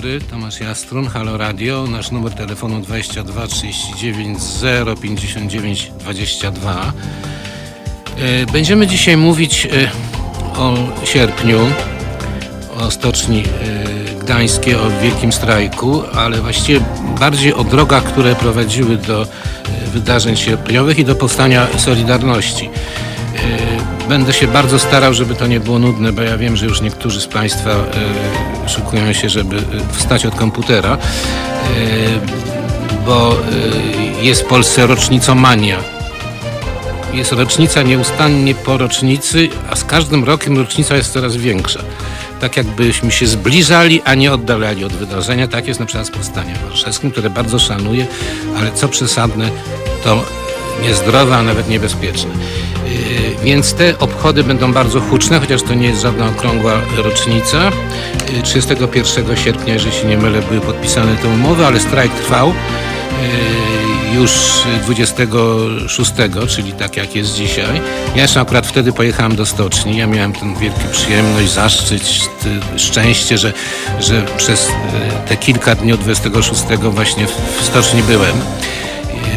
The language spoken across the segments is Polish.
dobry, Tomasz Jastrun, Halo Radio. Nasz numer telefonu 22 39 059 22. Będziemy dzisiaj mówić e, o sierpniu, o stoczni e, gdańskiej, o wielkim strajku, ale właściwie bardziej o drogach, które prowadziły do e, wydarzeń sierpniowych i do powstania Solidarności. Będę się bardzo starał, żeby to nie było nudne, bo ja wiem, że już niektórzy z Państwa szykują się, żeby e, wstać od komputera, e, bo e, jest w Polsce rocznicomania. Jest rocznica nieustannie po rocznicy, a z każdym rokiem rocznica jest coraz większa. Tak jakbyśmy się zbliżali, a nie oddalali od wydarzenia. Tak jest na przykład z Powstaniem Warszawskim, które bardzo szanuję, ale co przesadne, to niezdrowe, a nawet niebezpieczne. Więc te obchody będą bardzo huczne, chociaż to nie jest żadna okrągła rocznica. 31 yy, sierpnia, jeżeli się nie mylę, były podpisane te umowy, ale strajk trwał yy, już 26, czyli tak jak jest dzisiaj. Ja jeszcze akurat wtedy pojechałem do stoczni. Ja miałem tę wielką przyjemność, zaszczyt, szczęście, że, że przez te kilka dni od 26 właśnie w stoczni byłem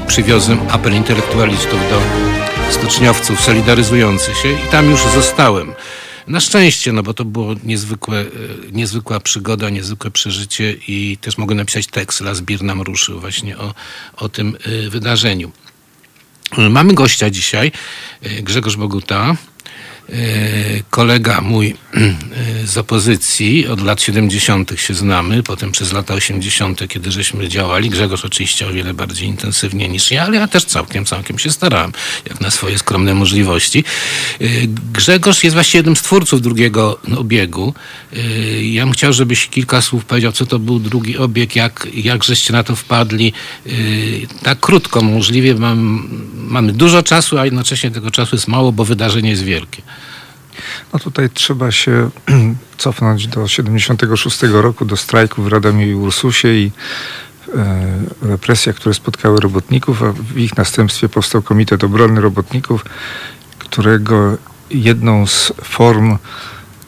przywiozłem apel intelektualistów do stoczniowców solidaryzujących się i tam już zostałem. Na szczęście, no bo to było niezwykłe, e, niezwykła przygoda, niezwykłe przeżycie i też mogę napisać tekst, Las Bir nam ruszył właśnie o, o tym e, wydarzeniu. Mamy gościa dzisiaj, e, Grzegorz Boguta, kolega mój e, z opozycji, od lat 70. się znamy, potem przez lata 80., kiedy żeśmy działali, Grzegorz oczywiście o wiele bardziej intensywnie niż ja, ale ja też całkiem, całkiem się starałem, jak na swoje skromne możliwości. E, Grzegorz jest właściwie jednym z twórców drugiego obiegu. Ja bym chciał, żebyś kilka słów powiedział, co to był drugi obieg, jak, jak żeście na to wpadli. Tak krótko możliwie, mam, mamy dużo czasu, a jednocześnie tego czasu jest mało, bo wydarzenie jest wielkie. No tutaj trzeba się cofnąć do 76 roku, do strajku w Radomiu i Ursusie i e, represja, które spotkały robotników, a w ich następstwie powstał Komitet Obrony Robotników, którego jedną z form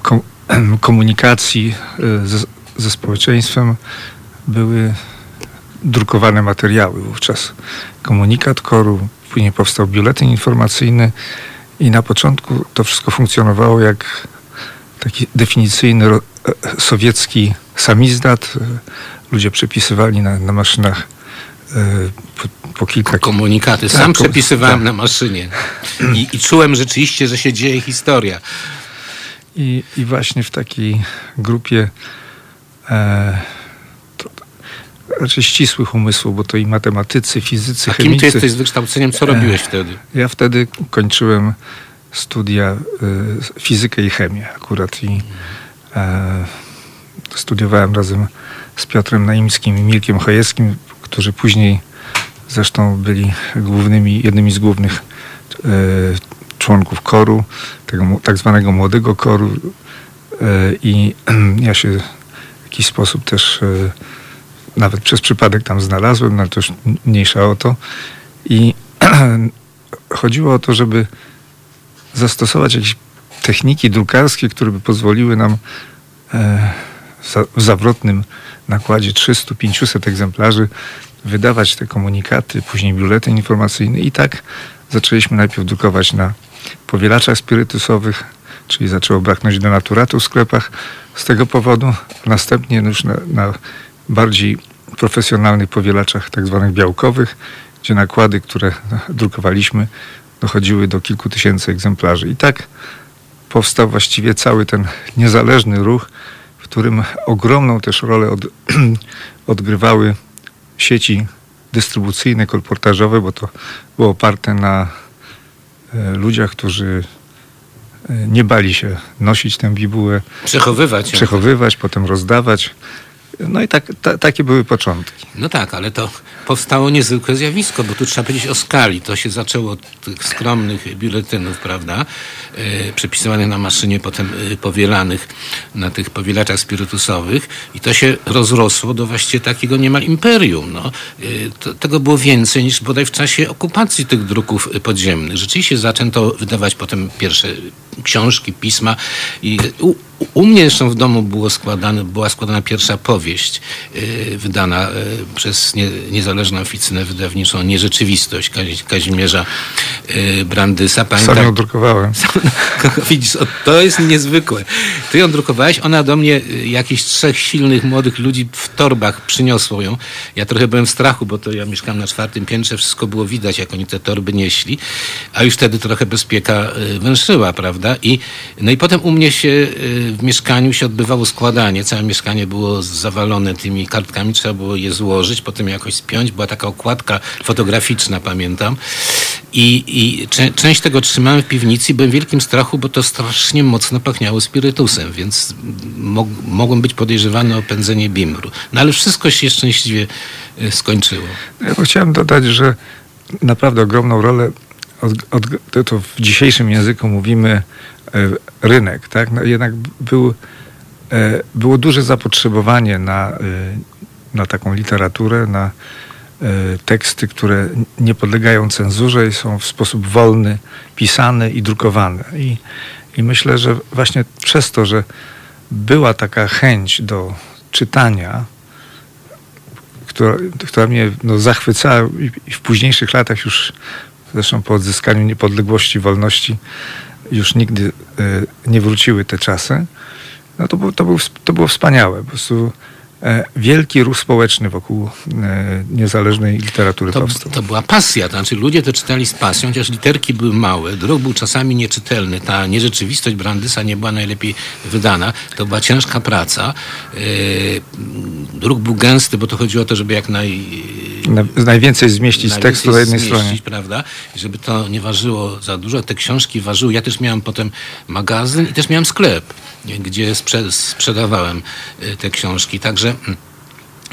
kom komunikacji e, ze, ze społeczeństwem były drukowane materiały. Wówczas komunikat koru, później powstał biuletyn informacyjny, i na początku to wszystko funkcjonowało jak taki definicyjny e, sowiecki samizdat. Ludzie przepisywali na, na maszynach e, po, po, kilka... Komunikaty. Sam tak, przepisywałem tak. na maszynie. I, I, czułem rzeczywiście, że się dzieje historia. I, i właśnie w takiej grupie e, raczej ścisłych umysłów, bo to i matematycy, fizycy, A chemicy. kim ty jesteś z wykształceniem? Co robiłeś wtedy? Ja wtedy kończyłem studia y, fizykę i chemię akurat i e, studiowałem razem z Piotrem Naimskim i Milkiem Chojeckim, którzy później zresztą byli głównymi, jednymi z głównych e, członków koru, tego tak zwanego młodego koru e, i ja się w jakiś sposób też nawet przez przypadek tam znalazłem, no ale to już mniejsza o to. I chodziło o to, żeby zastosować jakieś techniki drukarskie, które by pozwoliły nam e, w zawrotnym nakładzie 300-500 egzemplarzy wydawać te komunikaty, później biuletyn informacyjny i tak zaczęliśmy najpierw drukować na powielaczach spirytusowych, czyli zaczęło braknąć denaturatu w sklepach z tego powodu. Następnie już na, na bardziej profesjonalnych powielaczach tak zwanych białkowych, gdzie nakłady, które drukowaliśmy, dochodziły do kilku tysięcy egzemplarzy. I tak powstał właściwie cały ten niezależny ruch, w którym ogromną też rolę od, odgrywały sieci dystrybucyjne, kolportażowe, bo to było oparte na e, ludziach, którzy e, nie bali się nosić tę bibułę. Przechowywać. Przechowywać, potem rozdawać. No i tak, ta, takie były początki. No tak, ale to powstało niezwykłe zjawisko, bo tu trzeba powiedzieć o skali. To się zaczęło od tych skromnych biuletynów, prawda, e, przepisywanych na maszynie, potem e, powielanych na tych powielaczach spirytusowych i to się rozrosło do właściwie takiego niemal imperium. No. E, to, tego było więcej niż bodaj w czasie okupacji tych druków podziemnych. Rzeczywiście zaczęto wydawać potem pierwsze książki, pisma i u, u mnie zresztą w domu było składane, była składana pierwsza powieść yy, wydana yy, przez nie, niezależną oficynę wydawniczą Nierzeczywistość Kazi, Kazimierza yy, Brandysa. Pamiętam, Sam ją drukowałem. Widzisz, o, to jest niezwykłe. Ty ją drukowałeś, ona do mnie y, jakichś trzech silnych młodych ludzi w torbach przyniosło ją. Ja trochę byłem w strachu, bo to ja mieszkam na czwartym piętrze, wszystko było widać, jak oni te torby nieśli, a już wtedy trochę bezpieka y, węszyła, prawda? I, no i potem u mnie się y, w mieszkaniu się odbywało składanie. Całe mieszkanie było zawalone tymi kartkami, trzeba było je złożyć, potem jakoś spiąć. Była taka okładka fotograficzna, pamiętam. I, i cze, część tego trzymałem w piwnicy byłem w wielkim strachu, bo to strasznie mocno pachniało spirytusem, więc mog, mogłem być podejrzewany o pędzenie bimru. No ale wszystko się szczęśliwie y, skończyło. Ja chciałem dodać, że naprawdę ogromną rolę od, od, to w dzisiejszym języku mówimy E, rynek, tak? No jednak był, e, było duże zapotrzebowanie na, e, na taką literaturę, na teksty, które nie podlegają cenzurze i są w sposób wolny pisane i drukowane. I, i myślę, że właśnie przez to, że była taka chęć do czytania, która, która mnie no, zachwycała i w późniejszych latach już, zresztą po odzyskaniu niepodległości, wolności, już nigdy e, nie wróciły te czasy, no to, to, był, to było wspaniałe. Po prostu wielki ruch społeczny wokół e, niezależnej literatury to, powstał. To była pasja, to znaczy ludzie to czytali z pasją, chociaż literki były małe, druk był czasami nieczytelny, ta nierzeczywistość Brandysa nie była najlepiej wydana, to była ciężka praca. E, druk był gęsty, bo to chodziło o to, żeby jak naj... Na, najwięcej zmieścić z tekstu na jednej zmieścić, stronie. prawda? I żeby to nie ważyło za dużo, te książki ważyły. Ja też miałem potem magazyn i też miałem sklep, gdzie sprze sprzedawałem te książki, także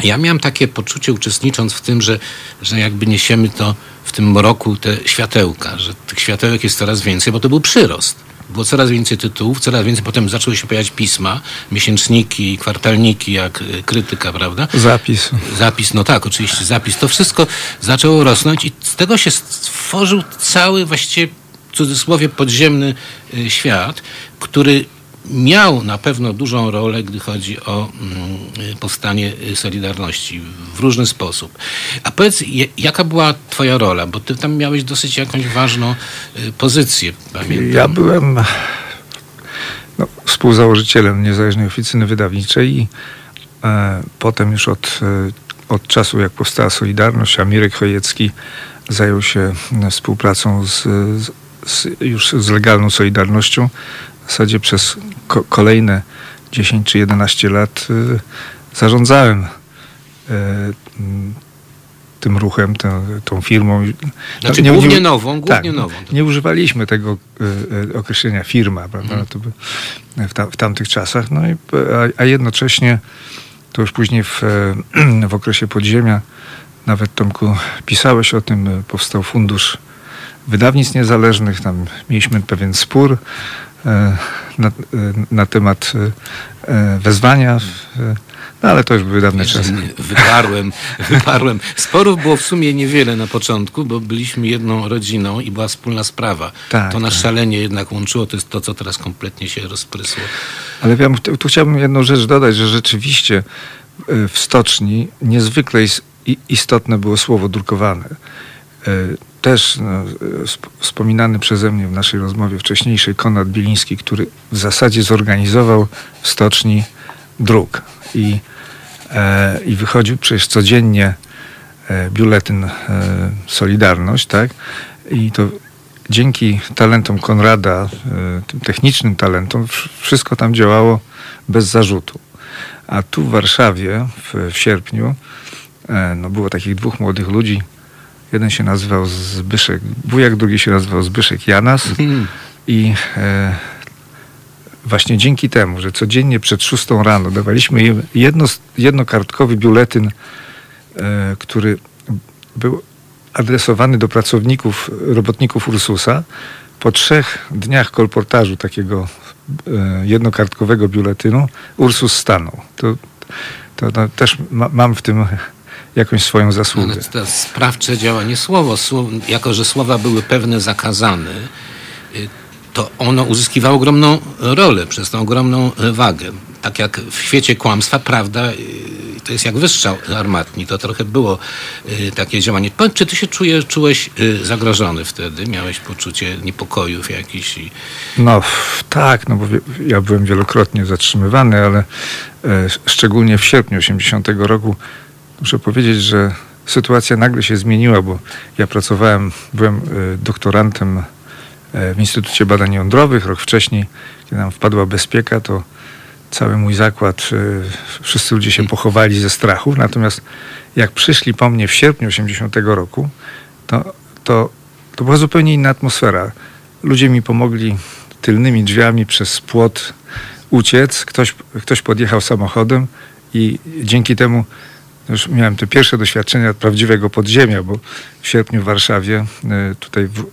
ja miałem takie poczucie, uczestnicząc w tym, że, że jakby niesiemy to w tym mroku te światełka, że tych światełek jest coraz więcej, bo to był przyrost. Było coraz więcej tytułów, coraz więcej, potem zaczęły się pojawiać pisma, miesięczniki, kwartalniki, jak y, krytyka, prawda? Zapis. Zapis, no tak, oczywiście, zapis. To wszystko zaczęło rosnąć i z tego się stworzył cały właściwie w cudzysłowie podziemny y, świat, który miał na pewno dużą rolę, gdy chodzi o mm, powstanie Solidarności w różny sposób. A powiedz, jaka była twoja rola? Bo ty tam miałeś dosyć jakąś ważną y, pozycję, pamiętam. Ja byłem no, współzałożycielem Niezależnej Oficyny Wydawniczej i e, potem już od, e, od czasu, jak powstała Solidarność, a Mirek Chojecki zajął się współpracą z, z, już z legalną Solidarnością, w zasadzie przez ko kolejne 10 czy 11 lat y, zarządzałem y, tym ruchem, tą, tą firmą. Znaczy no, nie, głównie nową, głównie tak, nową. Nie używaliśmy tego y, określenia firma, prawda, hmm. to by, w, w, tamtych czasach. No i, a, a, jednocześnie to już później w, w okresie podziemia, nawet Tomku pisałeś o tym, powstał fundusz wydawnictw niezależnych, tam mieliśmy pewien spór E, na, e, na temat e, wezwania, no ale to już były dawne czasy. Wyparłem, wyparłem. Sporów było w sumie niewiele na początku, bo byliśmy jedną rodziną i była wspólna sprawa. Tak, to nas tak. szalenie jednak łączyło, to jest to, co teraz kompletnie się rozprysło. Ale ja tu chciałbym jedną rzecz dodać, że rzeczywiście w stoczni niezwykle istotne było słowo drukowane też no, wspominany przeze mnie w naszej rozmowie wcześniejszej Konrad Biliński, który w zasadzie zorganizował w stoczni druk i, e, i wychodził przecież codziennie e, biuletyn e, Solidarność, tak? I to dzięki talentom Konrada, e, tym technicznym talentom, wszystko tam działało bez zarzutu. A tu w Warszawie w, w sierpniu e, no, było takich dwóch młodych ludzi, Jeden się nazywał Zbyszek Bujak, drugi się nazywał Zbyszek Janas. Mhm. I e, właśnie dzięki temu, że codziennie przed szóstą rano dawaliśmy jedno, jednokartkowy biuletyn, e, który był adresowany do pracowników, robotników Ursusa, po trzech dniach kolportażu takiego e, jednokartkowego biuletynu Ursus stanął. To, to, to też ma, mam w tym jakąś swoją zasługę. No, to sprawcze działanie słowo, słowo, jako że słowa były pewne zakazane, y, to ono uzyskiwało ogromną rolę przez tą ogromną wagę. Tak jak w świecie kłamstwa, prawda, y, to jest jak wystrzał armatni. To trochę było y, takie działanie. Powiedz, czy ty się czułeś zagrożony wtedy? Miałeś poczucie niepokojów jakichś? I... No tak, no bo ja byłem wielokrotnie zatrzymywany, ale e, szczególnie w sierpniu 80 roku muszę powiedzieć, że sytuacja nagle się zmieniła, bo ja pracowałem, byłem e, doktorantem e, w Instytucie Badań Jądrowych. Rok wcześniej, kiedy nam wpadła bezpieka, to cały mój zakład, e, wszyscy ludzie się pochowali ze strachu. Natomiast jak przyszli po mnie w sierpniu 80 roku, to, to, to była zupełnie inna atmosfera. Ludzie mi pomogli tylnymi drzwiami przez płot uciec. Ktoś, ktoś podjechał samochodem i dzięki temu już miałem te pierwsze doświadczenia prawdziwego podziemia, bo w sierpniu w Warszawie e, tutaj w,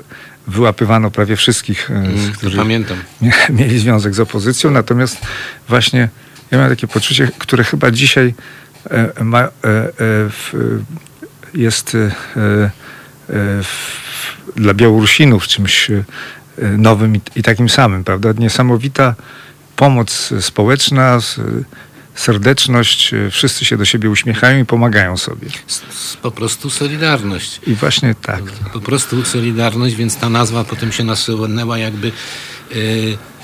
wyłapywano prawie wszystkich, e, Mm, którzy Pamiętam. mie- mieli związek z opozycją, natomiast właśnie ja miałem takie poczucie, które chyba dzisiaj e, ma, jest dla Białorusinów czymś nowym i, takim samym, prawda? Niesamowita pomoc społeczna, serdeczność, e, wszyscy się do siebie uśmiechają i pomagają sobie. Po prostu solidarność. I właśnie tak. Po prostu Solidarność, więc ta nazwa potem się nasunęła jakby e,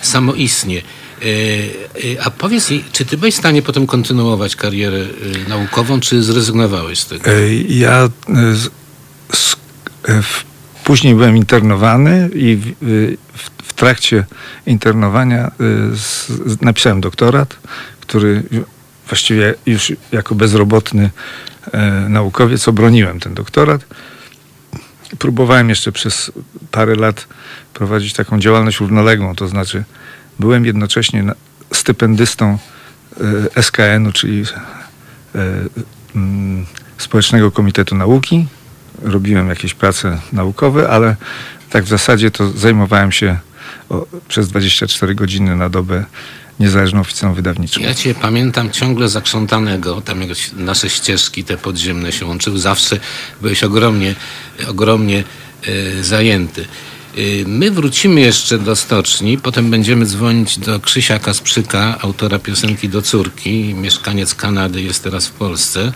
samoistnie. E, e, a powiedz czy ty byłeś w stanie potem kontynuować karierę e, naukową, czy zrezygnowałeś z tego? E, Ja e, z, z, e, w, później byłem internowany i w, w, trakcie internowania e, napisałem doktorat, który właściwie już jako bezrobotny e, naukowiec obroniłem ten doktorat. Próbowałem jeszcze przez parę lat prowadzić taką działalność równoległą, to znaczy byłem jednocześnie na- stypendystą e, SKN-u, czyli e, mm, Społecznego Komitetu Nauki. Robiłem jakieś prace naukowe, ale tak w zasadzie to zajmowałem się o, przez 24 godziny na dobę niezależną oficją wydawniczą. Ja cię pamiętam ciągle zakrzątanego, tam jak nasze ścieżki te podziemne się łączyły, zawsze byłeś ogromnie, ogromnie e, zajęty. E, My wrócimy jeszcze do stoczni, potem będziemy dzwonić do Krzysia Kasprzyka, autora piosenki do córki. Mieszkaniec Kanady jest teraz w Polsce.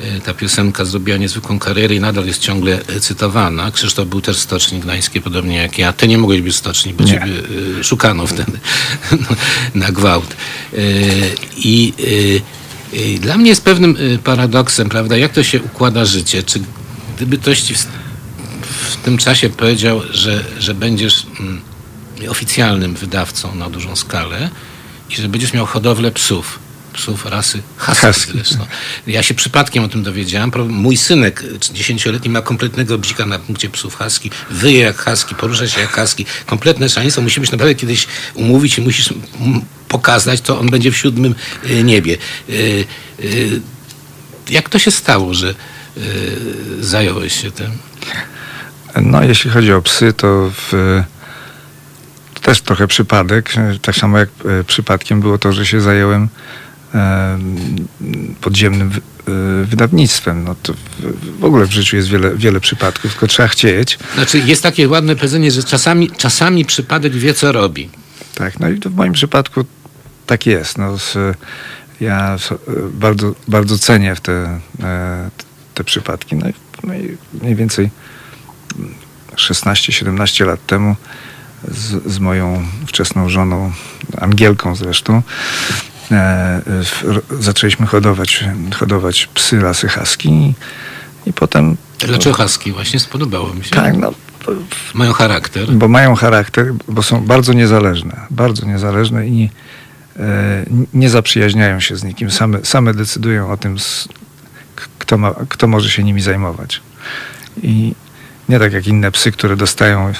E, Ta piosenka zrobiła niezwykłą karierę i nadal jest ciągle cytowana. Krzysztof był też w stoczni gdańskiej, podobnie jak ja. Ty nie mogłeś być w stoczni, bo Nie. ciebie e, szukano wtedy na gwałt. I dla mnie jest pewnym paradoksem, prawda, jak to się układa życie. Czy gdyby ktoś ci w, tym czasie powiedział, że, że będziesz mm, oficjalnym wydawcą na dużą skalę i że będziesz miał hodowlę psów, psów rasy husky, zresztą. Ja się przypadkiem o tym dowiedziałem. Pro- Mój synek dziesięcioletni ma kompletnego bzika na punkcie psów husky, wyje jak husky, porusza się jak husky. Kompletne szaleństwo. Musimy się naprawdę kiedyś umówić i musisz pokazać, to on będzie w siódmym y, niebie. Y, y, Jak to się stało, że y, zająłeś się tym? No, jeśli chodzi o psy, to, w, też trochę przypadek. Tak samo jak e, przypadkiem było to, że się zająłem e, podziemnym e, wydawnictwem. No to w, ogóle w życiu jest wiele, wiele przypadków, tylko trzeba chcieć. Znaczy, jest takie ładne powiedzenie, że czasami, czasami przypadek wie, co robi. Tak, no i w moim przypadku tak jest. No, ja bardzo, bardzo cenię te, te przypadki. No i, no i mniej więcej 16-17 lat temu z, z moją wczesną żoną, Angielką zresztą, e, w, zaczęliśmy hodować, hodować psy rasy husky i, potem... Dlaczego husky? Właśnie spodobało mi się. Tak, no, Mają charakter. bo mają charakter, bo są bardzo niezależne, bardzo niezależne i e, nie zaprzyjaźniają się z nikim. Same, same decydują o tym, kto, ma, kto może się nimi zajmować. I nie tak jak inne psy, które dostają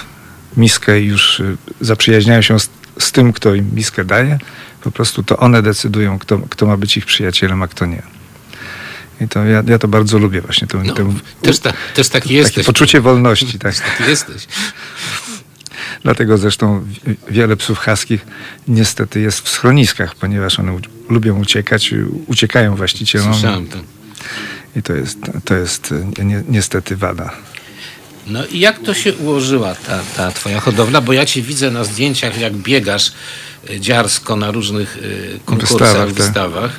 miskę i już y, zaprzyjaźniają się z, z tym, kto im miskę daje. Po prostu to one decydują, kto, kto ma być ich przyjacielem, a kto nie. I to ja, ja to bardzo lubię właśnie. To, No, to, też, ta, też taki takie jesteś. poczucie wolności. Tak. Taki jesteś. Dlatego zresztą wi- wiele psów haskich niestety jest w schroniskach, ponieważ one lubią uciekać, uciekają właścicielom Słyszałem to. i to jest, to jest ni- niestety wada. No i jak to się ułożyła ta, ta twoja hodowla? Bo ja cię widzę na zdjęciach, jak biegasz e, dziarsko na różnych e, konkursach, Wystawach, tak. wystawach,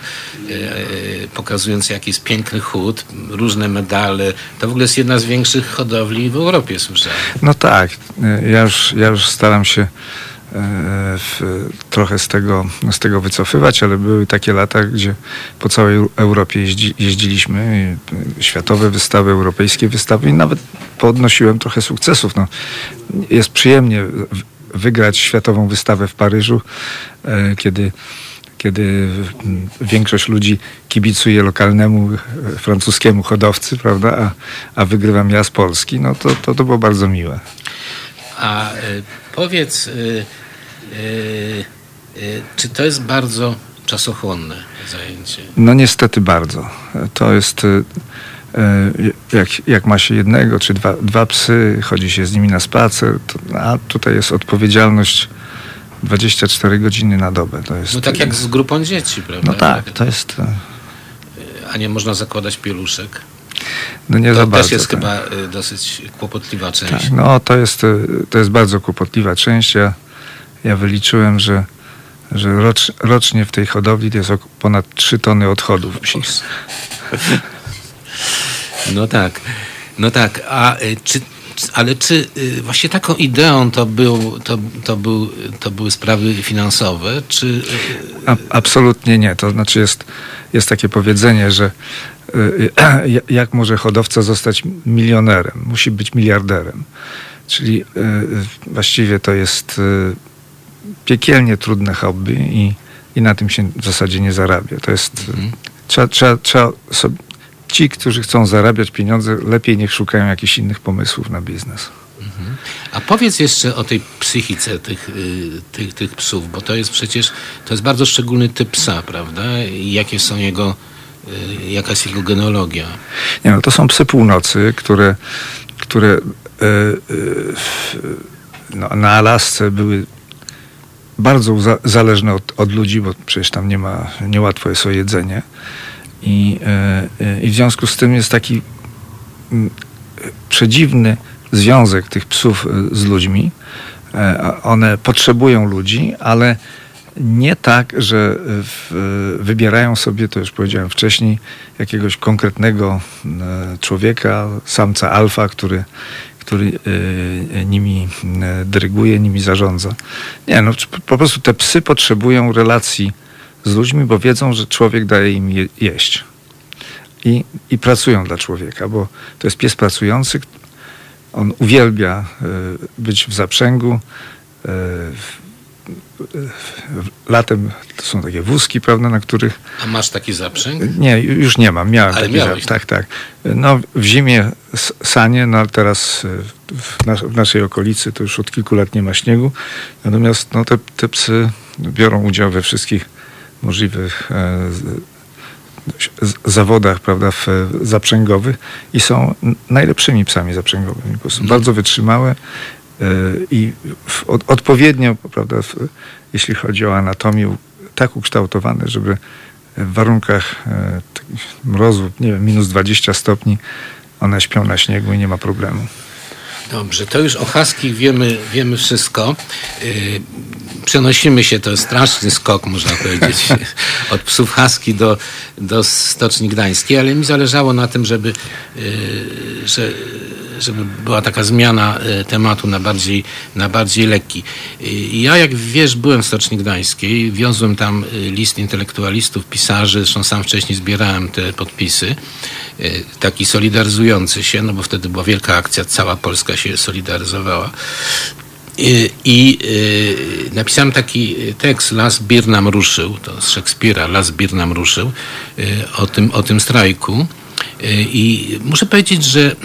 e, pokazując jaki jest piękny chód, różne medale. To w ogóle jest jedna z większych hodowli w Europie, słyszałem. No tak, ja już, ja już staram się w, trochę z tego, z tego wycofywać, ale były takie lata, gdzie po całej Eu- Europie jeździ, jeździliśmy, y, światowe wystawy, europejskie wystawy i nawet podnosiłem trochę sukcesów. No, jest przyjemnie wygrać światową wystawę w Paryżu, e, kiedy kiedy większość ludzi kibicuje lokalnemu e, francuskiemu hodowcy, prawda, a, a wygrywam ja z Polski, no to, to, to było bardzo miłe. A e, powiedz, e, e, e, czy to jest bardzo czasochłonne zajęcie? No niestety bardzo. To jest, e, e, jak, jak ma się jednego czy dwa, dwa psy, chodzi się z nimi na spacer, to, a tutaj jest odpowiedzialność 24 godziny na dobę. To jest, No tak jak z grupą dzieci, prawda? No tak, to jest, e, A nie można zakładać pieluszek. no nie To za bardzo. jest tak. chyba e, dosyć kłopotliwa część. Tak, no to jest, e, to jest bardzo kłopotliwa część. Ja, ja wyliczyłem, że, że rocz, rocznie w tej hodowli to jest ponad 3 tony odchodów psich. No tak, no tak. A y, czy, ale czy y, właśnie taką ideą to, był, to, to, był, to były sprawy finansowe, czy y, A, absolutnie nie. To znaczy jest, jest takie powiedzenie, że jak może hodowca zostać milionerem? Musi być miliarderem. Czyli właściwie to jest piekielnie trudne hobby i, i na tym się w zasadzie nie zarabia. To jest... Mhm. Trzeba, trzeba, trzeba sobie, ci, którzy chcą zarabiać pieniądze, lepiej niech szukają jakichś innych pomysłów na biznes. A powiedz jeszcze o tej psychice tych, y, tych, tych psów, bo to jest przecież, to jest bardzo szczególny typ psa, prawda? I jakie są jego, y, jaka jest jego genealogia? Nie, no to są psy północy, które, które e, w- no, na Alasce były bardzo zależne od, od ludzi, bo przecież tam nie ma, niełatwo jest o jedzenie. I, e, e, I w związku z tym jest taki mm, przedziwny związek tych psów e, z ludźmi. One potrzebują ludzi, ale nie tak, że w, wybierają sobie, to już powiedziałem wcześniej, jakiegoś konkretnego człowieka, samca alfa, który, który e, nimi e, dyryguje, nimi zarządza. Nie, no po prostu te psy potrzebują relacji z ludźmi, bo wiedzą, że człowiek daje im je, jeść. I, I pracują dla człowieka, bo to jest pies pracujący. On uwielbia być w zaprzęgu. E, Latem to są takie wózki, prawda, na których A masz taki zaprzęg? nie, ju- już nie mam. Miałem Ale taki miałeś. za- Tak, tak. No w zimie sanie, no teraz y, w, nas, w naszej okolicy to już od kilku lat nie ma śniegu. Natomiast no, te, te psy biorą udział we wszystkich możliwych e, zawodach, prawda, w, zaprzęgowych i są najlepszymi psami zaprzęgowymi. Po prostu bardzo wytrzymałe e, i w, od, odpowiednio, prawda, jeśli chodzi o anatomię, tak ukształtowane, żeby w warunkach e, mrozu, nie wiem, minus 20 stopni, one śpią na śniegu i nie ma problemu. Dobrze, to już o haskich wiemy, wiemy wszystko. Yy, przenosimy się, to straszny skok, można powiedzieć, od psów haski do, do Stoczni Gdańskiej, ale mi zależało na tym, żeby, że, żeby była taka zmiana yy, tematu na bardziej, na bardziej lekki. Yy, ja, jak wiesz, byłem w Stoczni Gdańskiej, wiozłem tam yy, list intelektualistów, pisarzy, zresztą sam wcześniej zbierałem te podpisy, taki solidaryzujący się, no bo wtedy była wielka akcja, cała Polska się solidaryzowała. I, i y, napisałem taki tekst Las Bir nam ruszył, to z Szekspira, Las Bir nam ruszył, y, o, tym, o tym strajku. Y, I muszę powiedzieć, że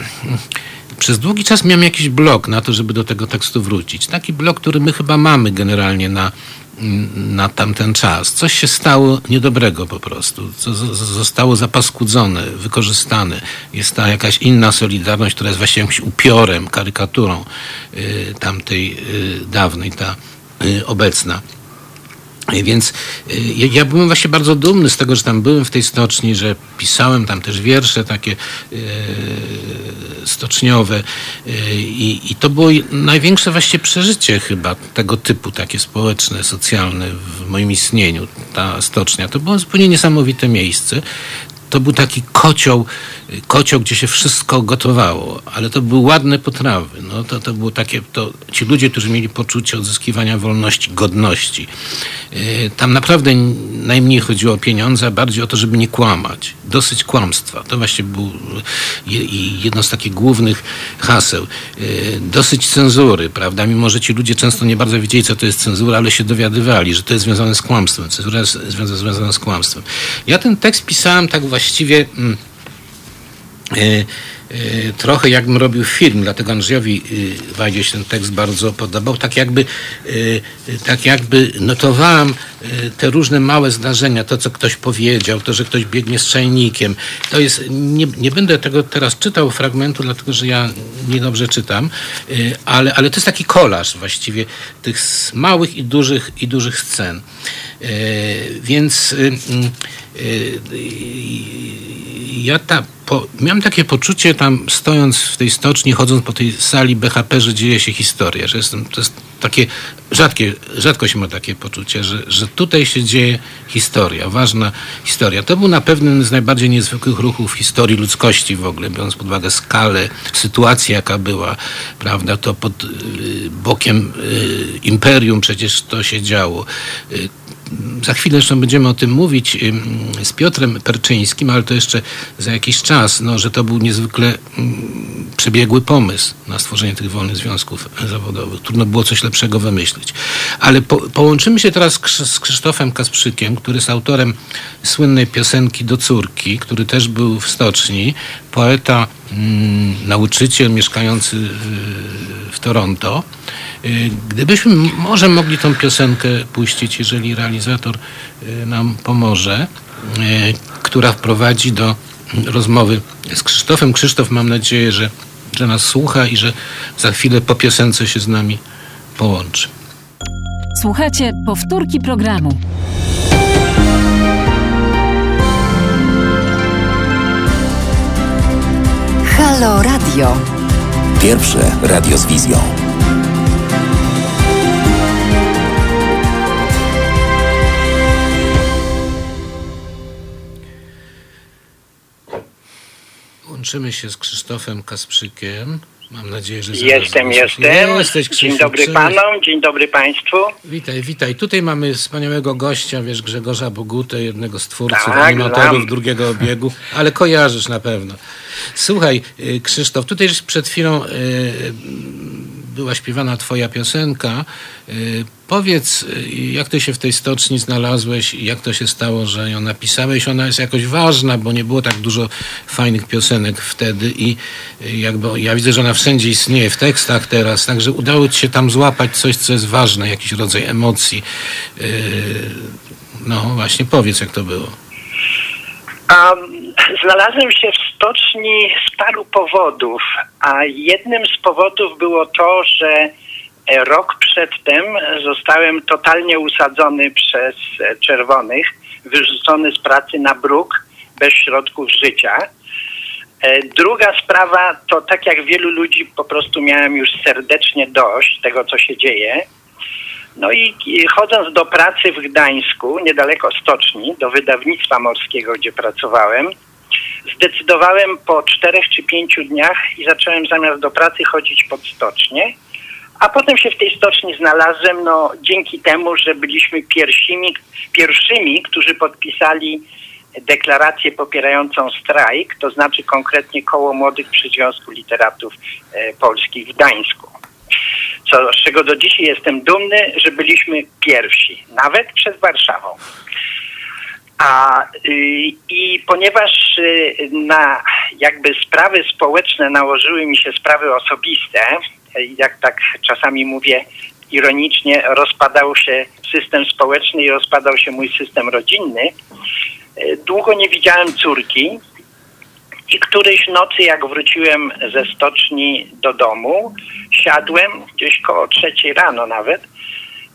przez długi czas miałem jakiś blok na to, żeby do tego tekstu wrócić. Taki blok, który my chyba mamy generalnie na, na tamten czas. Coś się stało niedobrego po prostu. Co zostało zapaskudzone, wykorzystane. Jest ta jakaś inna solidarność, która jest właśnie jakimś upiorem, karykaturą y, tamtej y, dawnej, ta y, obecna. Y, Więc y, ja- byłem właśnie bardzo dumny z tego, że tam byłem w tej stoczni, że pisałem tam też wiersze takie y, stoczniowe i, i to było największe właściwie przeżycie chyba tego typu, takie społeczne, socjalne w moim istnieniu, ta stocznia. To było zupełnie niesamowite miejsce to był taki kocioł, kocioł, gdzie się wszystko gotowało, ale to były ładne potrawy. No, to, to było takie, to, ci ludzie, którzy mieli poczucie odzyskiwania wolności, godności. Yy, tam naprawdę najmniej chodziło o pieniądze, a bardziej o to, żeby nie kłamać. Dosyć kłamstwa. To właśnie było jedno z takich głównych haseł. Yy, dosyć cenzury, prawda? Mimo, że ci ludzie często nie bardzo wiedzieli, co to jest cenzura, ale się dowiadywali, że to jest związane z kłamstwem. Cenzura jest związana z kłamstwem. Ja ten tekst pisałem tak właściwie mm, e, e, trochę jakbym robił film, dlatego Andrzejowi e, Wajdzie się ten tekst bardzo podobał. Tak jakby, tak jakby notowałem te różne małe zdarzenia, to co ktoś powiedział, to, że ktoś biegnie z czajnikiem. To jest, nie, nie będę tego teraz czytał fragmentu, dlatego że ja niedobrze czytam, ale, ale to jest taki kolaż właściwie tych małych i dużych, i dużych scen. Więc ja ta, po, miałem takie poczucie tam stojąc w tej stoczni, chodząc po tej sali BHP, że dzieje się historia, że jestem, to jest takie rzadkie, rzadko się ma takie poczucie, że, że tutaj się dzieje historia, ważna historia. To był na pewno z najbardziej niezwykłych ruchów w historii ludzkości w ogóle, biorąc pod uwagę skalę, sytuację jaka była, prawda, to pod y, bokiem y, imperium przecież to się działo. Za chwilę jeszcze będziemy o tym mówić z Piotrem Perczyńskim, ale to jeszcze za jakiś czas, no, że to był niezwykle przebiegły pomysł na stworzenie tych wolnych związków zawodowych. Trudno było coś lepszego wymyślić. Ale po, połączymy się teraz z Krzysztofem Kasprzykiem, który jest autorem słynnej piosenki do córki, który też był w stoczni, poeta, nauczyciel mieszkający w Toronto. Y, gdybyśmy może mogli tą piosenkę puścić, jeżeli realizator y, nam pomoże, y, która wprowadzi do rozmowy z Krzysztofem. Krzysztof, mam nadzieję, że, że nas słucha i że za chwilę po piosence się z nami połączy. Słuchajcie powtórki programu. Halo Radio. Pierwsze radio z wizją. Łączymy się z Krzysztofem Kasprzykiem. Mam nadzieję, że Jestem, jestem. Jesteś, dzień dobry panom, dzień dobry państwu. Witaj, witaj. Tutaj mamy wspaniałego gościa, wiesz, Grzegorza Bogutę, jednego z twórców, tak, animatorów drugiego obiegu, ale kojarzysz na pewno. Słuchaj, y, Krzysztof, tutaj przed chwilą y, była śpiewana twoja piosenka. Y, powiedz, jak ty się w tej stoczni znalazłeś i jak to się stało, że ją napisałeś? Ona jest jakoś ważna, bo nie było tak dużo fajnych piosenek wtedy i jakby ja widzę, że ona wszędzie istnieje, w tekstach teraz, także udało ci się tam złapać coś, co jest ważne, jakiś rodzaj emocji. No właśnie, powiedz, jak to było. Um, znalazłem się w stoczni z paru powodów, a jednym z powodów było to, że rok przedtem zostałem totalnie usadzony przez czerwonych, wyrzucony z pracy na bruk bez środków życia. E, druga sprawa to tak jak wielu ludzi po prostu miałem już serdecznie dość tego, co się dzieje no i chodząc do pracy w Gdańsku, niedaleko stoczni, do wydawnictwa morskiego, gdzie pracowałem, zdecydowałem po czterech czy pięciu dniach i zacząłem zamiast do pracy chodzić pod stocznię. A potem się w tej stoczni znalazłem, no dzięki temu, że byliśmy pierwszymi, pierwszymi którzy podpisali deklarację popierającą strajk, to znaczy konkretnie Koło Młodych przy Związku Literatów e, Polskich w Gdańsku co, z czego do dzisiaj jestem dumny, że byliśmy pierwsi, nawet przed Warszawą. A, y, I ponieważ y, na jakby sprawy społeczne nałożyły mi się sprawy osobiste, jak tak czasami mówię ironicznie, rozpadał się system społeczny i rozpadał się mój system rodzinny, y, długo nie widziałem córki, i którejś nocy, jak wróciłem ze stoczni do domu, siadłem gdzieś koło trzeciej rano nawet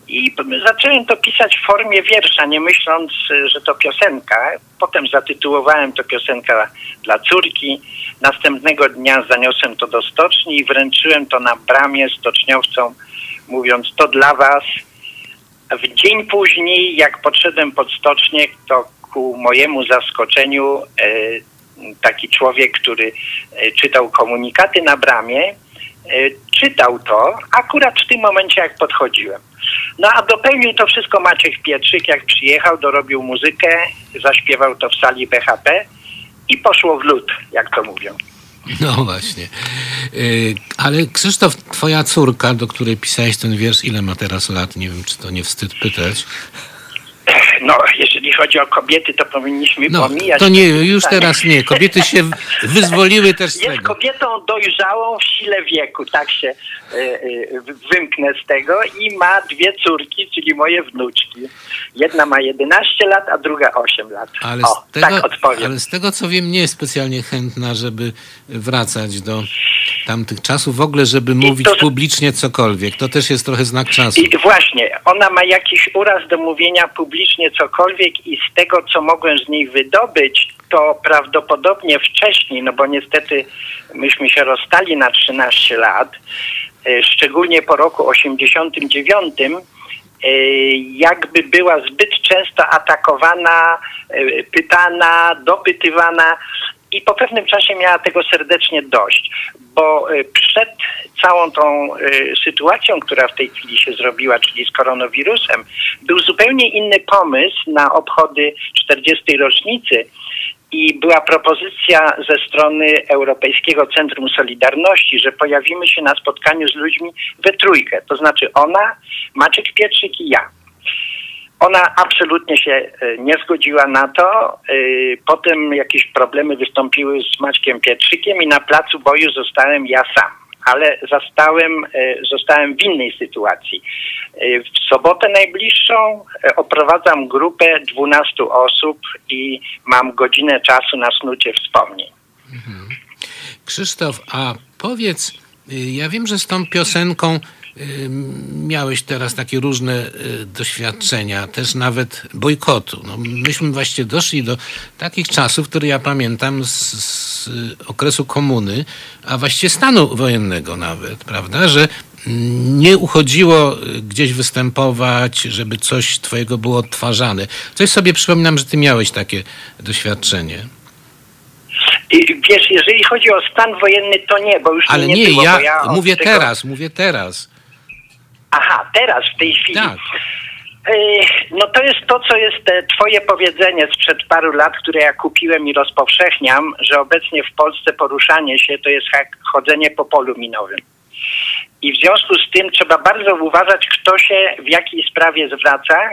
i zacząłem to pisać w formie wiersza, nie myśląc, że to piosenka. Potem zatytułowałem to piosenka dla córki. Następnego dnia zaniosłem to do stoczni i wręczyłem to na bramie stoczniowcom, mówiąc to dla was. W dzień później, jak podszedłem pod stocznię, to ku mojemu zaskoczeniu e, taki człowiek, który e, czytał komunikaty na bramie, e, czytał to akurat w tym momencie, jak podchodziłem. No a dopełnił to wszystko Maciek Pietrzyk, jak przyjechał, dorobił muzykę, zaśpiewał to w sali BHP i poszło w lód, jak to mówią. No właśnie. Yy, ale Krzysztof, twoja córka, do której pisałeś ten wiersz, ile ma teraz lat? Nie wiem, czy to nie wstyd pytać. No, jeżeli chodzi o kobiety, to powinniśmy No, pomijać. to nie, już teraz nie. Kobiety się wyzwoliły też z Jest tego. kobietą dojrzałą w sile wieku, tak się e, e, wymknę z tego i ma dwie córki, czyli moje wnuczki. Jedna ma 11 lat, a druga 8 lat. Ale o, z, tego, tak odpowiem. ale z tego, co wiem, nie jest specjalnie chętna, żeby wracać do tamtych czasów, w ogóle, żeby mówić to- publicznie cokolwiek. To też jest trochę znak czasu. I właśnie, ona ma jakiś uraz do mówienia publicznie cokolwiek i z tego, co mogłem z niej wydobyć, to prawdopodobnie wcześniej, no bo niestety myśmy się rozstali na 13 lat, e, szczególnie po roku 89, e, jakby była zbyt często atakowana, e, pytana, dopytywana i po pewnym czasie miała tego serdecznie dość, bo e, przed całą tą e, sytuacją, która w tej chwili się zrobiła, czyli z koronawirusem, był zupełnie inny pomysł na obchody 40. rocznicy i była propozycja ze strony Europejskiego Centrum Solidarności, że pojawimy się na spotkaniu z ludźmi we trójkę, to znaczy ona, Maciek Pietrzyk i ja. Ona absolutnie się e, nie zgodziła na to. E, Potem jakieś problemy wystąpiły z Maćkiem Pietrzykiem i na placu boju zostałem ja sam. Ale zostałem, e, zostałem w innej sytuacji. W sobotę najbliższą oprowadzam grupę 12 osób i mam godzinę czasu na snucie wspomnień. Krzysztof, a powiedz, y, ja wiem, że z tą piosenką miałeś teraz takie różne y, doświadczenia, też nawet bojkotu. No, myśmy właśnie doszli do takich czasów, które ja pamiętam z, z y, okresu komuny, a właściwie stanu wojennego nawet, prawda, że mm, nie uchodziło y, gdzieś występować, żeby coś twojego było odtwarzane. Coś sobie przypominam, że ty miałeś takie doświadczenie. Wiesz, jeżeli chodzi o stan wojenny, to nie, bo już Ale nie, nie było, ja, ja mówię tego- teraz, mówię teraz. Aha, teraz, w tej chwili. Tak. Ej, No to jest to, co jest e, twoje powiedzenie sprzed paru lat, które ja kupiłem i rozpowszechniam, że obecnie w Polsce poruszanie się to jest jak chodzenie po polu minowym. I w związku z tym trzeba bardzo uważać, kto się w jakiej sprawie zwraca,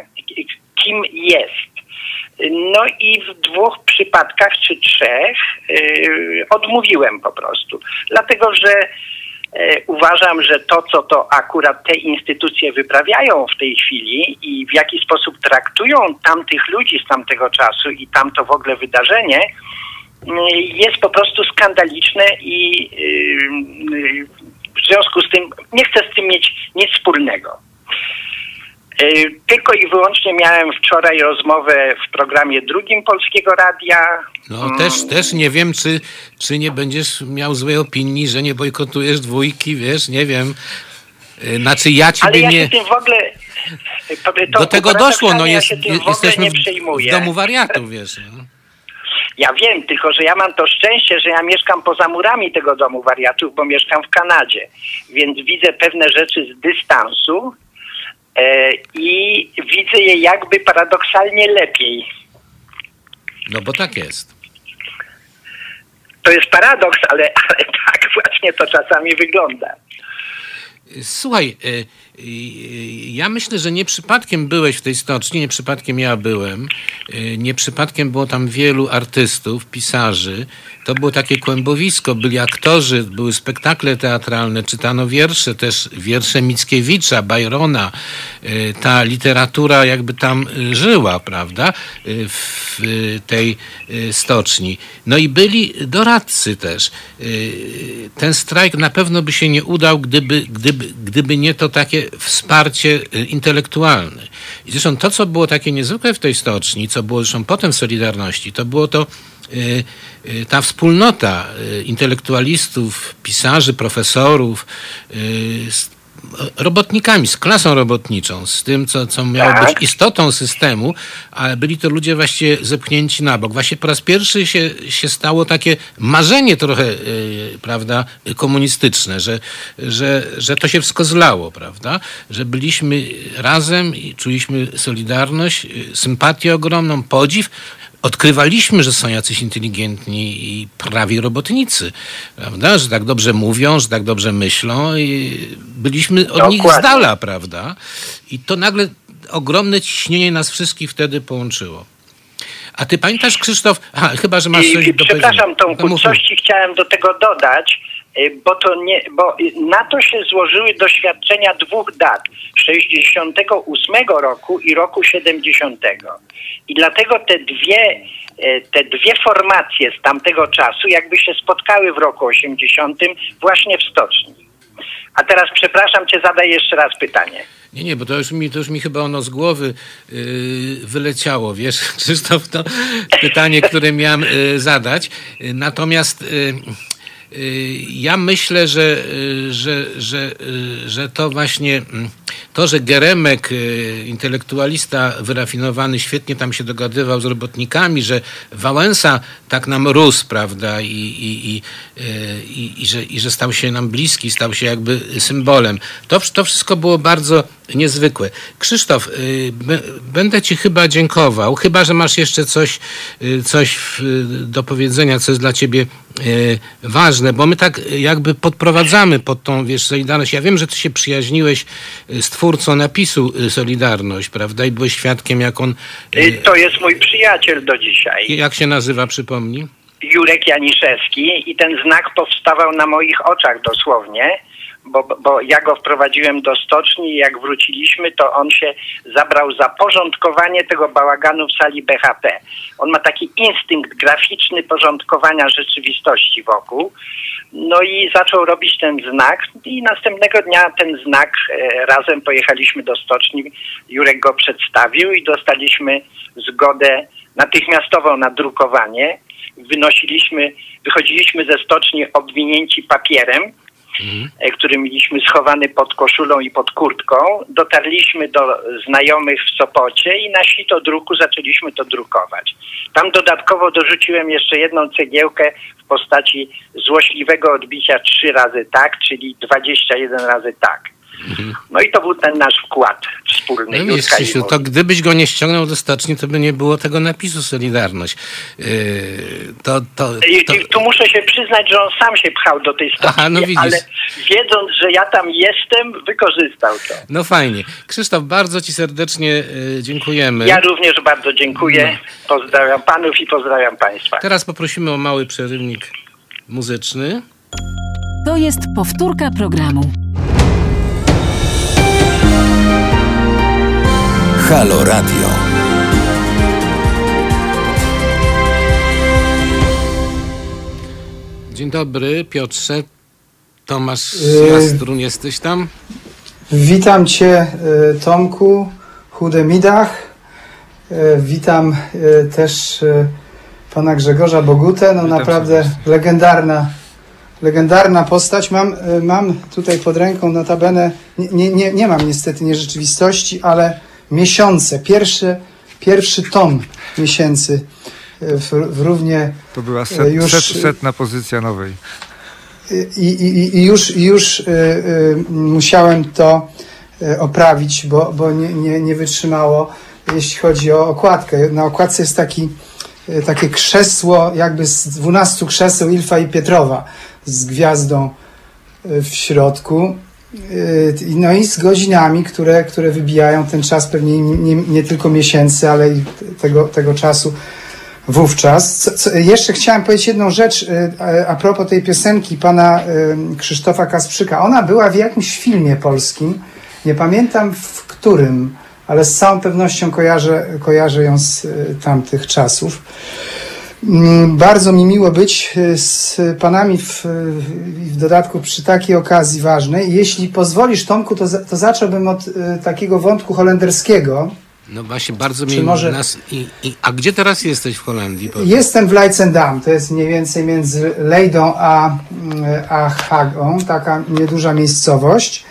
kim jest. No i w dwóch przypadkach czy trzech yy, odmówiłem po prostu. Dlatego, że e, uważam, że to, co to akurat te instytucje wyprawiają w tej chwili i w jaki sposób traktują tamtych ludzi z tamtego czasu i tamto w ogóle wydarzenie, y, jest po prostu skandaliczne i y, y, w związku z tym nie chcę z tym mieć nic wspólnego. Y, Tylko i wyłącznie miałem wczoraj rozmowę w programie drugim Polskiego Radia. No Mm, też, też nie wiem, czy, czy nie będziesz miał złej opinii, że nie bojkotujesz dwójki, wiesz, nie wiem. Y, Znaczy ja Ale ciebie ja nie... się tym w ogóle... to- to Do tego doszło, no ja jest, ogóle jesteśmy w, w domu wariatów, wiesz. No. Ja wiem, tylko że ja mam to szczęście, że ja mieszkam poza murami tego domu wariatów, bo mieszkam w Kanadzie. Więc widzę pewne rzeczy z dystansu e, i widzę je jakby paradoksalnie lepiej. no bo tak jest. To jest paradoks, ale, ale tak właśnie to czasami wygląda. Słuchaj, y, y, ja myślę, że nie przypadkiem byłeś w tej stoczni, nie przypadkiem ja byłem, nie przypadkiem było tam wielu artystów, pisarzy. To było takie kłębowisko, byli aktorzy, były spektakle teatralne, czytano wiersze, też wiersze Mickiewicza, Byrona. Y, Ta literatura jakby tam y, żyła, prawda, y, w tej stoczni. No i byli doradcy też. Ten strajk na pewno by się nie udał, gdyby, gdyby, gdyby nie to takie wsparcie intelektualne. I zresztą to, co było takie niezwykłe w tej stoczni, co było zresztą potem w Solidarności, to było to y, y, ta wspólnota y, intelektualistów, pisarzy, profesorów, robotnikami, z klasą robotniczą, z tym, co, co miało Tak. być istotą systemu, ale byli to ludzie właściwie zepchnięci na bok. Właśnie po raz pierwszy się, się stało takie marzenie trochę, y, prawda, komunistyczne, że, że, że to się wszystko zlało, prawda, że byliśmy razem i czuliśmy solidarność, y, sympatię ogromną, podziw, odkrywaliśmy, że są jacyś inteligentni i prawi robotnicy, prawda? Że tak dobrze mówią, że tak dobrze myślą i byliśmy od nich z Dokładnie. dala, prawda? I to nagle ogromne ciśnienie nas wszystkich wtedy połączyło. A ty pamiętasz, Krzysztof? Aha, chyba, że masz I, coś i do przepraszam. Tomku, mów, coś ci chciałem do tego dodać, bo to nie, bo y, na to się złożyły doświadczenia dwóch dat, 68 roku i roku 70. I dlatego te dwie, y, te dwie formacje z tamtego czasu jakby się spotkały w roku 80 właśnie w stoczni. A teraz przepraszam cię, zadaj jeszcze raz pytanie. Nie, nie, bo to już mi, to już mi chyba ono z głowy yy, wyleciało, wiesz, Krzysztof, to pytanie, które miałem yy, zadać. Yy, Natomiast yy, ja myślę, że, yy, że, że, yy, że to właśnie mm, to, że Geremek, intelektualista wyrafinowany, świetnie tam się dogadywał z robotnikami, że Wałęsa tak nam rósł, prawda, i, i, i, i, i, że, i że stał się nam bliski, stał się jakby symbolem. To, to wszystko było bardzo niezwykłe. Krzysztof, y, będę Ci chyba dziękował, chyba że masz jeszcze coś, y, coś do powiedzenia, co jest dla Ciebie y, ważne, bo my tak jakby podprowadzamy pod tą, wiesz, Solidarność. Ja wiem, że Ty się przyjaźniłeś y, z twórcą napisu y, Solidarność, prawda? I byłeś świadkiem, jak on... To jest mój przyjaciel do dzisiaj. Jak się nazywa, przypomnij? Jurek Janiszewski i ten znak powstawał na moich oczach dosłownie, bo, bo ja go wprowadziłem do stoczni i jak wróciliśmy, to on się zabrał za porządkowanie tego bałaganu w sali BHP. On ma taki instynkt graficzny porządkowania rzeczywistości wokół. No i zaczął robić ten znak i następnego dnia ten znak e, razem pojechaliśmy do stoczni. Jurek go przedstawił i dostaliśmy zgodę natychmiastową na drukowanie. Wynosiliśmy, wychodziliśmy ze stoczni obwinięci papierem, e, który mieliśmy schowany pod koszulą i pod kurtką. Dotarliśmy do znajomych w Sopocie i na sito druku zaczęliśmy to drukować. Tam dodatkowo dorzuciłem jeszcze jedną cegiełkę w postaci złośliwego odbicia trzy razy tak, czyli 21 razy tak. No i to był ten nasz wkład wspólny. No i Krzysiu, to gdybyś go nie ściągnął do stoczni, to by nie było tego napisu Solidarność. Yy, to, to, to, i tu muszę się przyznać, że on sam się pchał do tej stoczni, Aha, no ale wiedząc, że ja tam jestem, wykorzystał to. No fajnie. Krzysztof, bardzo Ci serdecznie y, dziękujemy. Ja również bardzo dziękuję. Pozdrawiam panów i pozdrawiam państwa. Teraz poprosimy o mały przerywnik muzyczny. To jest powtórka programu. Halo Radio. Dzień dobry, Piotrze. Tomasz Yy. Jastrun, jesteś tam? Witam Cię, y, Tomku, Chudemidach. Y, Witam y, też y, pana Grzegorza Bogutę. No Witam naprawdę serdecznie. legendarna, legendarna postać. Mam, y, mam tutaj pod ręką notabene, nie, nie, nie, nie mam niestety nierzeczywistości, ale miesiące, pierwszy, pierwszy tom miesięcy y, w, w równie To była E, set, już- set, setna pozycja nowej. i, i, i już, już y, musiałem to oprawić, bo, bo nie, nie, nie wytrzymało, jeśli chodzi o okładkę. Na okładce jest taki, takie krzesło, jakby z 12 krzeseł Ilfa i Pietrowa z gwiazdą w środku. Y, No i z godzinami, które, które wybijają ten czas pewnie nie, nie tylko miesięcy, ale i tego, tego czasu wówczas. Co, co, jeszcze chciałem powiedzieć jedną rzecz y, a, propos tej piosenki pana y, Krzysztofa Kasprzyka. Ona była w jakimś filmie polskim, nie pamiętam w którym, ale z całą pewnością kojarzę, kojarzę ją z tamtych czasów. Mm, Bardzo mi miło być y, z panami w, w dodatku przy takiej okazji ważnej. Jeśli pozwolisz, Tomku, to, to zacząłbym od y, takiego wątku holenderskiego, No właśnie, bardzo mnie może- nas... I, i, a gdzie teraz jesteś w Holandii? Powiedz. Jestem w Leidschendam, to jest mniej więcej między Leydą a, mm, a Hagą, taka nieduża miejscowość.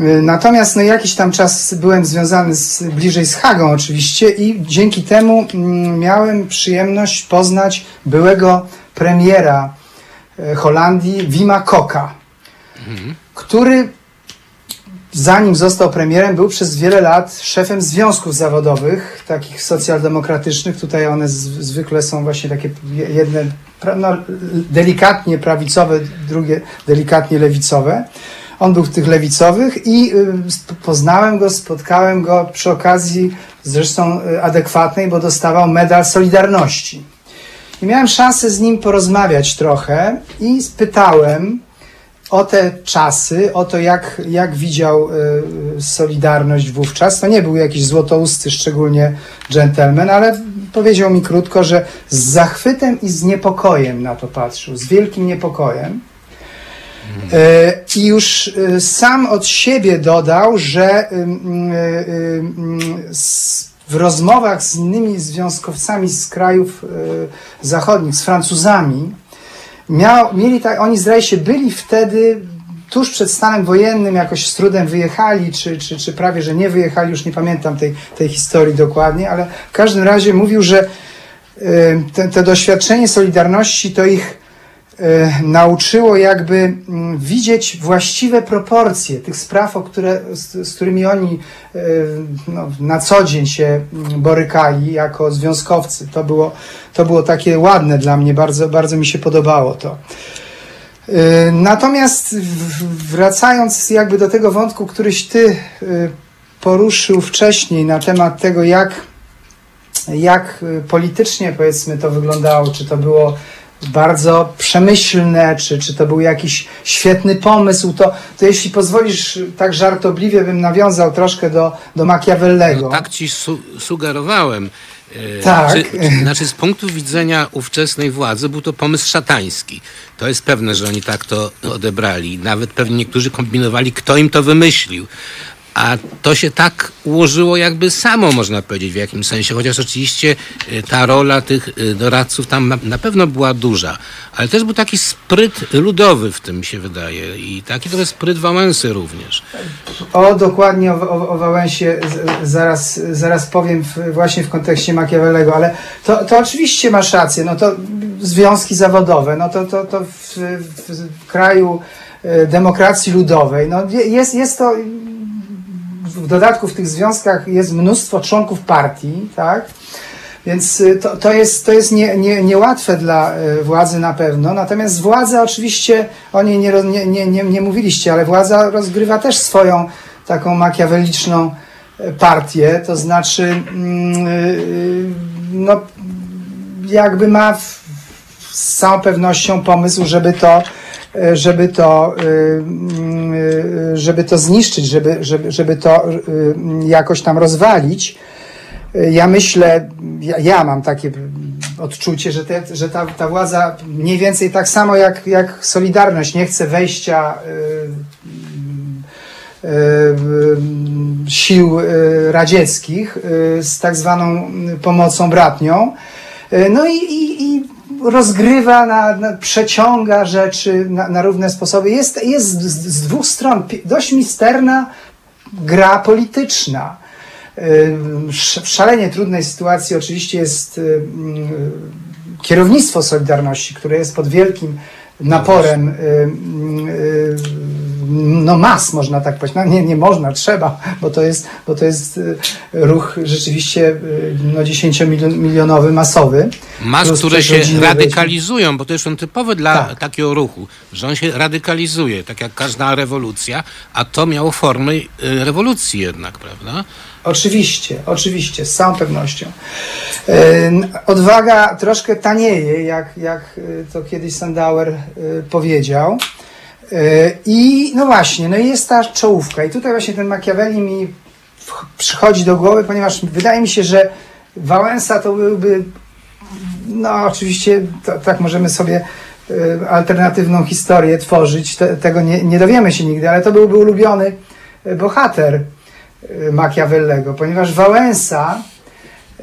Y, Natomiast no, jakiś tam czas byłem związany z, bliżej z Hagą oczywiście i dzięki temu mm, miałem przyjemność poznać byłego premiera e, Holandii, Wima Koka, który zanim został premierem, był przez wiele lat szefem związków zawodowych, takich socjaldemokratycznych. Tutaj one z, zwykle są właśnie takie jedne no, delikatnie prawicowe, drugie delikatnie lewicowe. On był w tych lewicowych i y, poznałem go, spotkałem go przy okazji zresztą y, adekwatnej, bo dostawał medal Solidarności. I miałem szansę z nim porozmawiać trochę i spytałem, o te czasy, o to, jak, jak widział y, Solidarność wówczas. To nie był jakiś złotousty, szczególnie dżentelmen, ale powiedział mi krótko, że z zachwytem i z niepokojem na to patrzył, z wielkim niepokojem. Y, I już y, sam od siebie dodał, że s- w rozmowach z innymi związkowcami z krajów zachodnich, z Francuzami, miał, mieli tak, oni zdaje się byli wtedy tuż przed stanem wojennym, jakoś z trudem wyjechali, czy, czy, czy prawie, że nie wyjechali, już nie pamiętam tej, tej historii dokładnie, ale w każdym razie mówił, że te doświadczenie Solidarności to ich nauczyło jakby mm, widzieć właściwe proporcje tych spraw, o które, z, z którymi oni y, no, na co dzień się mm, borykali jako związkowcy. To było, to było takie ładne dla mnie, bardzo, bardzo mi się podobało to. Y, Natomiast wracając jakby do tego wątku, któryś ty poruszył wcześniej na temat tego, jak, jak politycznie powiedzmy to wyglądało, czy to było bardzo przemyślne, czy, czy to był jakiś świetny pomysł, to, to jeśli pozwolisz, tak żartobliwie bym nawiązał troszkę do, do Machiavellego. No, tak ci su sugerowałem. E, Tak. Czy, czy, znaczy z punktu widzenia ówczesnej władzy był to pomysł szatański. To jest pewne, że oni tak to odebrali. Nawet pewnie niektórzy kombinowali, kto im to wymyślił. A to się tak ułożyło jakby samo, można powiedzieć, w jakimś sensie. Chociaż oczywiście e, ta rola tych e, doradców tam na, pewno była duża. Ale też był taki spryt ludowy w tym, się wydaje. I taki trochę spryt Wałęsy również. O, dokładnie o, o, o Wałęsie zaraz, zaraz powiem w, właśnie w kontekście Machiavellego, ale to, to oczywiście masz rację, no to związki zawodowe, no to, to, to w, w, kraju e, demokracji ludowej, no je- jest, jest to w dodatku w tych związkach jest mnóstwo członków partii, tak? Więc y, to, to jest, to jest nie, nie, niełatwe dla y, władzy na pewno. Natomiast władza oczywiście, o niej nie, nie, nie, nie, mówiliście, ale władza rozgrywa też swoją taką makiaweliczną y, partię. To znaczy, mm, no, jakby ma z całą pewnością pomysł, żeby to, żeby to, y, y, żeby to zniszczyć, żeby, żeby, żeby to jakoś tam rozwalić. Ja myślę, ja, ja mam takie odczucie, że, te, że ta, ta władza mniej więcej tak samo jak, jak Solidarność nie chce wejścia sił radzieckich z tak zwaną pomocą bratnią. No i, i, i rozgrywa, na, na, przeciąga rzeczy na, na równe sposoby. Jest, jest z, z dwóch stron dość misterna gra polityczna. W szalenie trudnej sytuacji oczywiście jest kierownictwo Solidarności, które jest pod wielkim naporem no mas, można tak powiedzieć. No nie, nie można, trzeba, bo to jest, bo to jest y, ruch rzeczywiście y, no, 10-milionowy, masowy. Mas, które się radykalizują, bo to jest on typowy dla Tak. takiego ruchu, że on się radykalizuje, tak jak każda rewolucja, a to miało formę y, rewolucji jednak, prawda? Oczywiście, oczywiście, z całą pewnością. Odwaga troszkę tanieje, jak, jak to kiedyś Sandauer powiedział. E, I no właśnie, no jest ta czołówka. I tutaj właśnie ten Machiavelli mi przychodzi do głowy, ponieważ wydaje mi się, że Wałęsa to byłby, no oczywiście to, tak możemy sobie e, alternatywną historię tworzyć, te, tego nie, nie dowiemy się nigdy, ale to byłby ulubiony e, bohater Machiavellego, ponieważ Wałęsa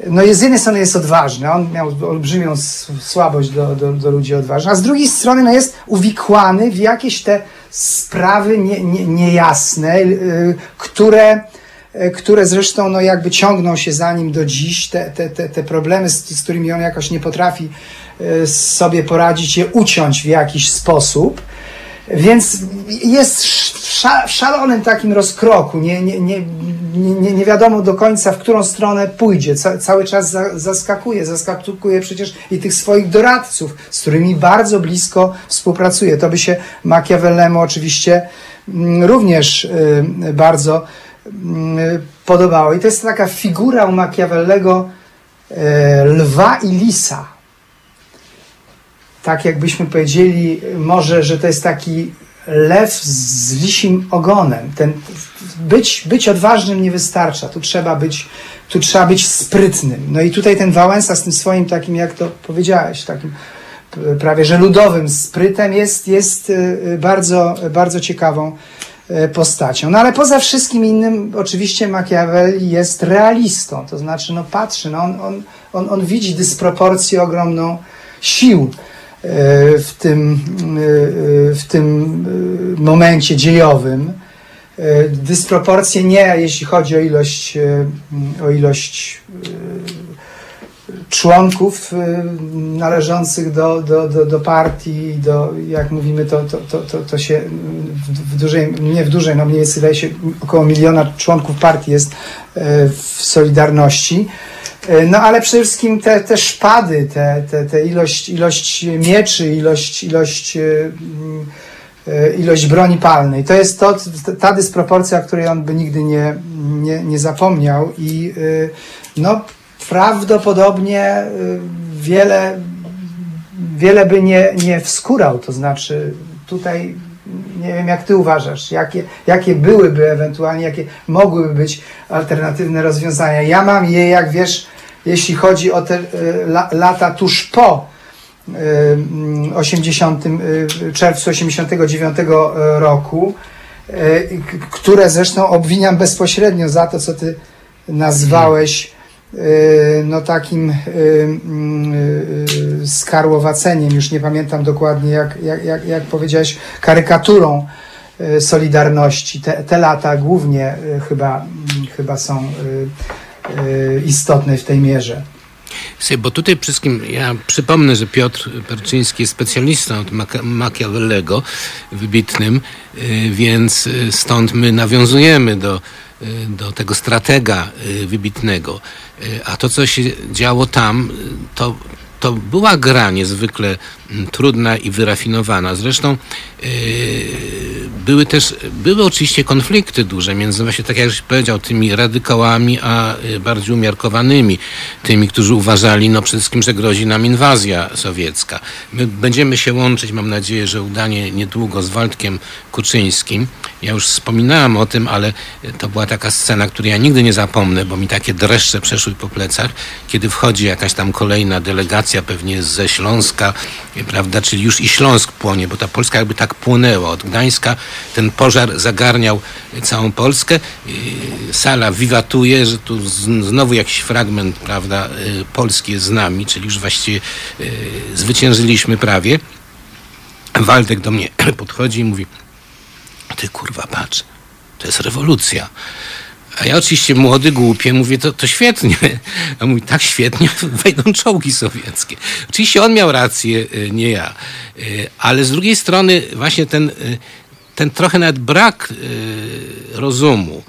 no z jednej strony jest odważny, on miał olbrzymią słabość do, do, do ludzi odważnych, a z drugiej strony no jest uwikłany w jakieś te sprawy nie, nie, niejasne, y, które, y, które zresztą no jakby ciągną się za nim do dziś, te, te, te, te problemy, z, z którymi on jakoś nie potrafi y, sobie poradzić, je uciąć w jakiś sposób. Więc jest w sza- w szalonym takim rozkroku. Nie, nie, nie, nie, nie wiadomo do końca, w którą stronę pójdzie. Ca, cały czas za, zaskakuje. Zaskakuje przecież i tych swoich doradców, z którymi bardzo blisko współpracuje. To by się Machiavellemu oczywiście mm, również y, bardzo mm, podobało. I to jest taka figura u Machiavellego y, lwa i lisa tak jakbyśmy powiedzieli, może, że to jest taki lew z lisim ogonem. Ten, być, być odważnym nie wystarcza, tu trzeba być, tu trzeba być sprytnym. No i tutaj ten Wałęsa z tym swoim takim, jak to powiedziałeś, takim p- prawie że ludowym sprytem jest, jest y, bardzo, bardzo ciekawą postacią. No ale poza wszystkim innym, oczywiście Machiavelli jest realistą, to znaczy no patrzy, no on, on, on, on widzi dysproporcję ogromną sił e, w tym, e, w tym e, momencie dziejowym. E, Dysproporcje nie, jeśli chodzi o ilość, e, o ilość e, członków e, należących do, do, do, do partii, do, jak mówimy, to, to, to, to, to się w, dużej, nie w dużej, no mniej więcej się około miliona członków partii jest e, w Solidarności. E, No ale przede wszystkim te, te szpady, te, te, te ilość, ilość mieczy, ilość, ilość, e, mm, e, ilość broni palnej. To jest to, ta dysproporcja, której on by nigdy nie, nie, nie zapomniał i no, prawdopodobnie wiele, wiele by nie, nie wskurał, to znaczy tutaj nie wiem jak ty uważasz, jakie, jakie byłyby ewentualnie, jakie mogłyby być alternatywne rozwiązania. Ja mam je, jak wiesz, jeśli chodzi o te la, lata tuż po e, mm, 80, e, czerwcu 89 roku, które zresztą obwiniam bezpośrednio za to, co ty nazwałeś no takim skarłowaceniem, już nie pamiętam dokładnie jak, jak, jak, powiedziałeś, karykaturą Solidarności. Te, te lata głównie chyba, chyba są e, e, istotne w tej mierze. Bo tutaj wszystkim ja przypomnę, że Piotr Perczyński jest specjalistą od Maca- Machiavellego, wybitnym, y, więc y, stąd my nawiązujemy do, y, do tego stratega y, wybitnego. Y, A to, co się działo tam, y, to, to była gra niezwykle trudna i wyrafinowana. Zresztą yy, były też, były oczywiście konflikty duże między właśnie, tak jak już powiedział, tymi radykałami, a y, bardziej umiarkowanymi, tymi, którzy uważali no przede wszystkim, że grozi nam inwazja sowiecka. My będziemy się łączyć, mam nadzieję, że udanie niedługo z Waldkiem Kuczyńskim. Ja już wspominałem o tym, ale to była taka scena, której ja nigdy nie zapomnę, bo mi takie dreszcze przeszły po plecach, kiedy wchodzi jakaś tam kolejna delegacja, pewnie ze Śląska, prawda, czyli już i Śląsk płonie, bo ta Polska jakby tak płonęła. Od Gdańska ten pożar zagarniał całą Polskę. Sala wiwatuje, że tu znowu jakiś fragment, prawda, y, Polski jest z nami, czyli już właściwie y, zwyciężyliśmy prawie. Waldek do mnie podchodzi i mówi, ty kurwa patrz, to jest rewolucja. A ja oczywiście młody, głupie, mówię, to, to świetnie. A mówi, tak świetnie, wejdą czołgi sowieckie. Oczywiście on miał rację, y, nie ja. Y, Ale z drugiej strony właśnie ten, y, ten trochę nawet brak rozumu,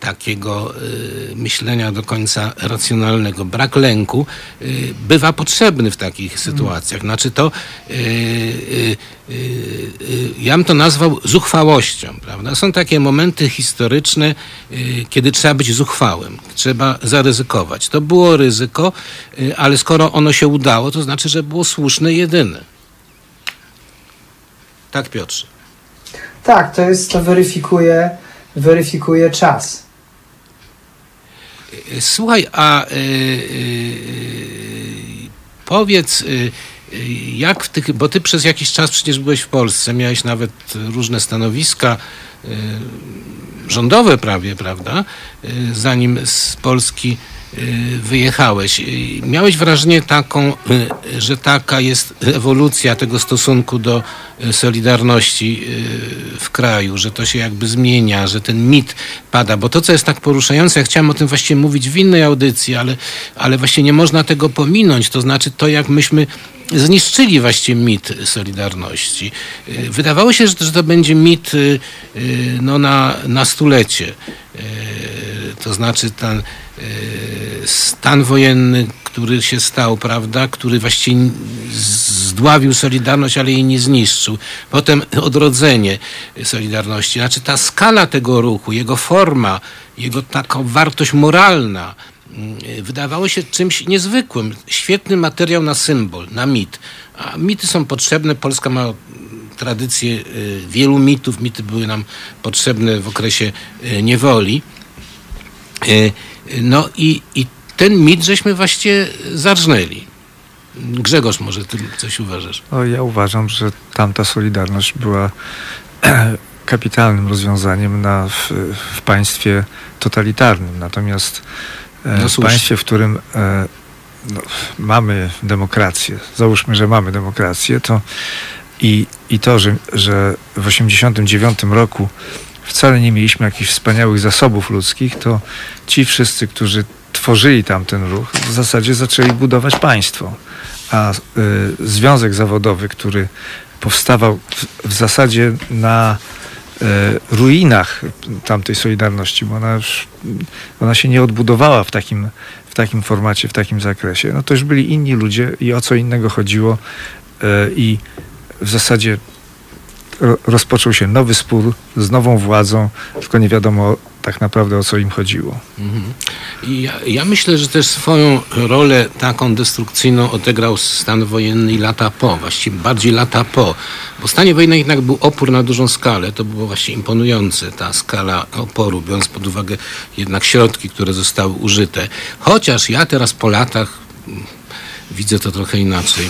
takiego y, myślenia do końca racjonalnego, brak lęku y, bywa potrzebny w takich sytuacjach. Znaczy to, y, y, y, y, ja bym to nazwał zuchwałością, prawda? Są takie momenty historyczne, y, kiedy trzeba być zuchwałym, trzeba zaryzykować. To było ryzyko, y, ale skoro ono się udało, to znaczy, że było słuszne i jedyne. Tak, Piotrze. Tak, to jest, to weryfikuje, weryfikuje czas. Słuchaj, a y, y, powiedz, y, jak w tych, bo ty przez jakiś czas przecież byłeś w Polsce, miałeś nawet różne stanowiska, rządowe prawie, prawda, zanim z Polski wyjechałeś. Miałeś wrażenie taką, że taka jest ewolucja tego stosunku do Solidarności w kraju, że to się jakby zmienia, że ten mit pada, bo to, co jest tak poruszające, ja chciałem o tym właściwie mówić w innej audycji, ale, ale właśnie nie można tego pominąć, to znaczy to, jak myśmy zniszczyli właściwie mit Solidarności. Wydawało się, że to będzie mit no, na, na stulecie. To znaczy ten stan wojenny, który się stał, prawda, który właściwie zdławił Solidarność, ale jej nie zniszczył. Potem odrodzenie Solidarności. Znaczy ta skala tego ruchu, jego forma, jego taka wartość moralna, wydawało się czymś niezwykłym. Świetny materiał na symbol, na mit. A mity są potrzebne. Polska ma tradycję wielu mitów. Mity były nam potrzebne w okresie niewoli. No i, i ten mit żeśmy właściwie zarżnęli. Grzegorz, może ty coś uważasz? O, ja uważam, że tamta Solidarność była kapitalnym rozwiązaniem na, w, w państwie totalitarnym. Natomiast no w państwie, w którym e, no, mamy demokrację, załóżmy, że mamy demokrację, to i, i to, że, że w 1989 roku wcale nie mieliśmy jakichś wspaniałych zasobów ludzkich, to ci wszyscy, którzy tworzyli tamten ruch, w zasadzie zaczęli budować państwo. A y, związek zawodowy, który powstawał w, w zasadzie na y, ruinach tamtej Solidarności, bo ona, już, ona się nie odbudowała w takim, w takim formacie, w takim zakresie. No to już byli inni ludzie i o co innego chodziło y, i w zasadzie rozpoczął się nowy spór z nową władzą, tylko nie wiadomo tak naprawdę o co im chodziło. Mhm. Ja, ja, myślę, że też swoją rolę taką destrukcyjną odegrał stan wojenny lata po, właściwie bardziej lata po. Bo w stanie wojennym jednak był opór na dużą skalę. To było właśnie imponujące, ta skala oporu, biorąc pod uwagę jednak środki, które zostały użyte. Chociaż ja teraz po latach mm, widzę to trochę inaczej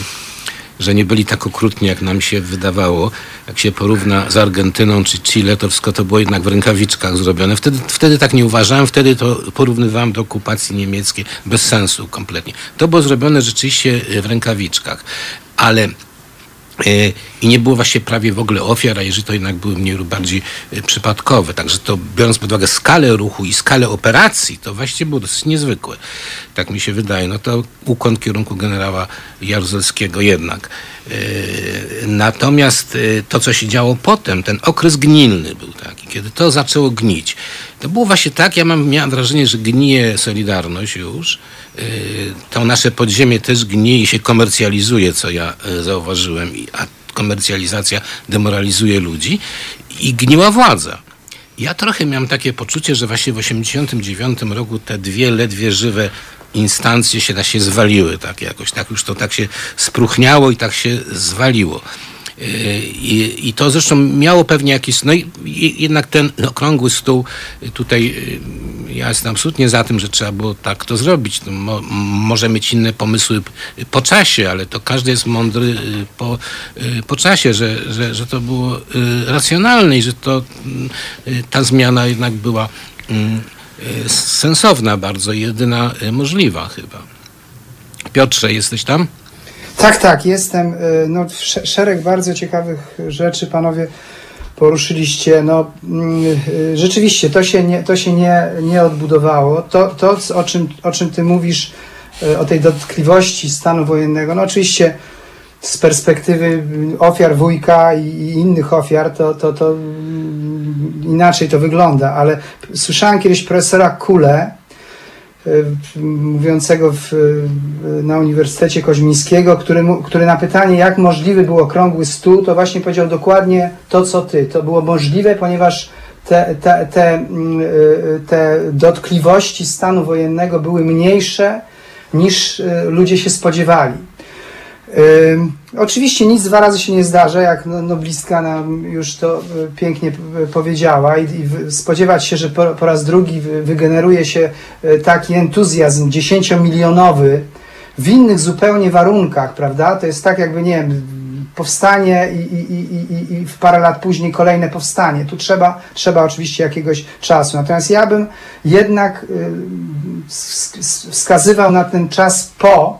że nie byli tak okrutni, jak nam się wydawało. Jak się porówna z Argentyną czy Chile, to wszystko to było jednak w rękawiczkach zrobione. Wtedy, wtedy tak nie uważałem, wtedy to porównywałem do okupacji niemieckiej bez sensu kompletnie. To było zrobione rzeczywiście w rękawiczkach. Ale i nie było właśnie prawie w ogóle ofiar, a jeżeli to jednak były mniej lub bardziej przypadkowe. Także to biorąc pod uwagę skalę ruchu i skalę operacji, to właściwie było dosyć niezwykłe. Tak mi się wydaje. No to ukłon kierunku generała Jaruzelskiego jednak. Natomiast to, co się działo potem, ten okres gnilny był taki, kiedy to zaczęło gnić. To było właśnie tak, ja mam, miałem wrażenie, że gnije Solidarność już, to nasze podziemie też gnije i się komercjalizuje, co ja zauważyłem, a komercjalizacja demoralizuje ludzi i gniła władza. Ja trochę miałem takie poczucie, że właśnie w 1989 roku te dwie ledwie żywe instancje się, tak się zwaliły, tak jakoś, tak już to tak się spruchniało i tak się zwaliło. I, I, to zresztą miało pewnie jakiś, no i jednak ten okrągły stół tutaj, ja jestem absolutnie za tym, że trzeba było tak to zrobić. No, mo, może mieć inne pomysły po czasie, ale to każdy jest mądry po, po czasie, że, że, że to było racjonalne i że to ta zmiana jednak była sensowna bardzo, jedyna możliwa chyba. Piotrze, jesteś tam? Tak, tak, jestem. No, szereg bardzo ciekawych rzeczy panowie poruszyliście. No, rzeczywiście to się nie, to się nie, nie odbudowało. To, to o, czym, o czym ty mówisz, o tej dotkliwości stanu wojennego, no oczywiście z perspektywy ofiar wujka i innych ofiar, to, to, to inaczej to wygląda, ale słyszałem kiedyś profesora Kule, mówiącego w, na Uniwersytecie Koźmińskiego, który, który na pytanie, jak możliwy był okrągły stół, to właśnie powiedział dokładnie to, co ty. To było możliwe, ponieważ te, te, te, te dotkliwości stanu wojennego były mniejsze niż ludzie się spodziewali. Oczywiście nic dwa razy się nie zdarza, jak no, noblistka nam już to pięknie powiedziała i, spodziewać się, że po, po, raz drugi wygeneruje się taki entuzjazm dziesięciomilionowy w innych zupełnie warunkach, prawda? To jest tak jakby, nie wiem, powstanie i, i, i, i, w parę lat później kolejne powstanie. Tu trzeba, trzeba oczywiście jakiegoś czasu. Natomiast ja bym jednak y, wsk- wsk- wskazywał na ten czas po,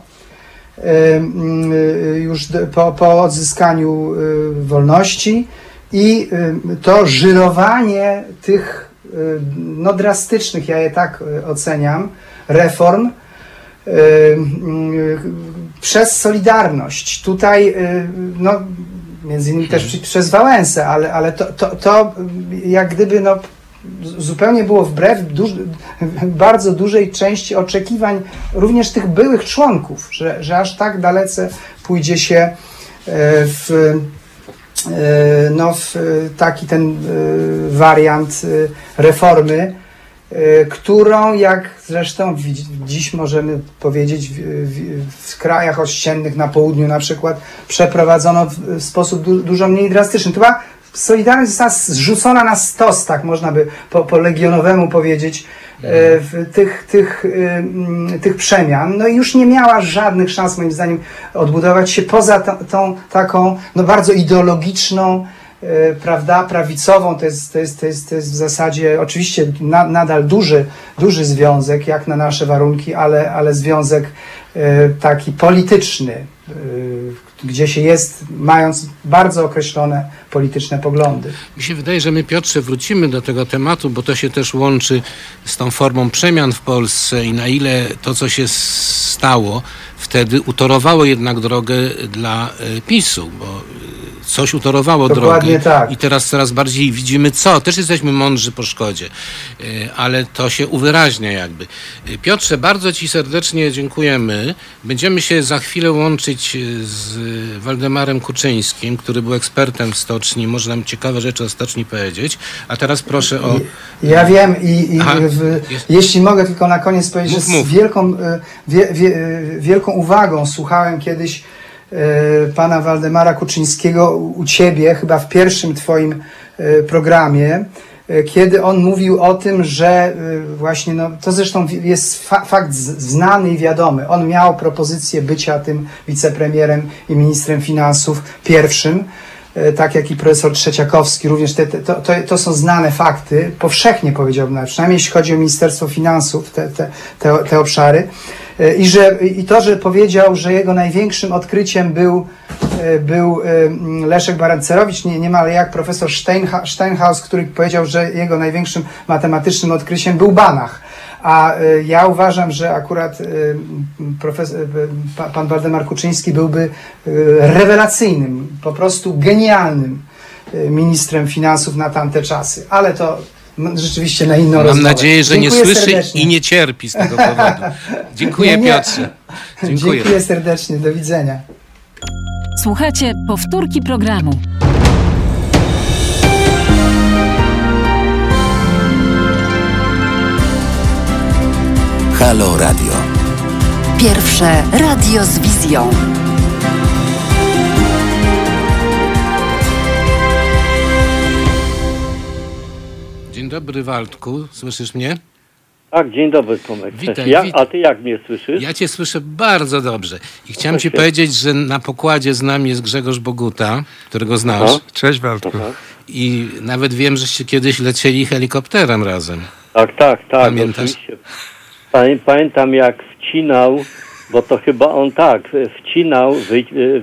y, y, już d- po, po odzyskaniu y, wolności i y, to żyrowanie tych y, no, drastycznych, ja je tak y, oceniam, reform y, y, przez Solidarność. Tutaj, y, no, między innymi też przy- przez Wałęsę, ale, ale to, to, to y, jak gdyby no, zupełnie było wbrew duż, bardzo dużej części oczekiwań również tych byłych członków, że, że aż tak dalece pójdzie się e, w, e, no, w taki ten e, wariant reformy, którą, jak zresztą dziś możemy powiedzieć, w, w, w krajach ościennych na południu na przykład, przeprowadzono w, sposób du, dużo mniej drastyczny. Była Solidarność została zrzucona na stos, tak można by po, po legionowemu powiedzieć, e, w tych, tych, y, mm, tych przemian. No i już nie miała żadnych szans, moim zdaniem, odbudować się poza tą, tą taką no bardzo ideologiczną, e, prawda, prawicową. To jest, to jest, to jest, to jest w zasadzie oczywiście na, nadal duży, duży związek, jak na nasze warunki, ale, ale związek e, taki polityczny, e, gdzie się jest, mając bardzo określone polityczne poglądy. Mi się wydaje, że my, Piotrze, wrócimy do tego tematu, bo to się też łączy z tą formą przemian w Polsce i na ile to, co się stało, wtedy utorowało jednak drogę dla e, PiSu, bo e, coś utorowało Dokładnie drogę tak. i teraz coraz bardziej widzimy co. Też jesteśmy mądrzy po szkodzie, e, ale to się uwyraźnia jakby. E, Piotrze, bardzo Ci serdecznie dziękujemy. Będziemy się za chwilę łączyć e, z Waldemarem Kuczyńskim, który był ekspertem w stoczni, może nam ciekawe rzeczy o stoczni powiedzieć. A teraz proszę o... Ja wiem i, i Aha, w, jeśli mogę tylko na koniec powiedzieć, Mów, że z wielką, wie, wie, wielką uwagą słuchałem kiedyś pana Waldemara Kuczyńskiego u ciebie, chyba w pierwszym twoim e, programie, e, kiedy on mówił o tym, że e, właśnie, no, to zresztą jest fa fakt znany i wiadomy. On miał propozycję bycia tym wicepremierem i ministrem finansów pierwszym e, tak jak i profesor Trzeciakowski, również te, te, to, to, są znane fakty, powszechnie powiedziałbym, przynajmniej jeśli chodzi o Ministerstwo Finansów, te, te, te, te obszary. E, I, że, I to, że powiedział, że jego największym odkryciem był, e, był Leszek Barancerowicz, nie, niemal jak profesor Steinha, Steinhaus, który powiedział, że jego największym matematycznym odkryciem był Banach. A e, ja uważam, że akurat profes- pa- pan Waldemar Kuczyński byłby rewelacyjnym, po prostu genialnym ministrem finansów na tamte czasy. Ale to rzeczywiście na inną Mam rozmowę. nadzieję, że nie Dziękuję słyszy serdecznie. i nie cierpi z tego powodu. Dziękuję Nie, nie. Piotrze. Dziękuję. Dziękuję serdecznie. Do widzenia. Słuchajcie powtórki programu. Halo Radio. Pierwsze radio z wizją. Dobry Waldku, słyszysz mnie? Tak, dzień dobry Tomek. Witaj, ja, witaj. a ty jak mnie słyszysz? Ja cię słyszę bardzo dobrze i chciałem ci powiedzieć, że na pokładzie z nami jest Grzegorz Boguta, którego znasz Aha. Cześć Waldku. Aha. i nawet wiem, żeście kiedyś lecieli helikopterem razem. Tak, tak, tak. Pamiętasz? Oczywiście. Pamiętam jak wcinał, bo to chyba on tak, wcinał,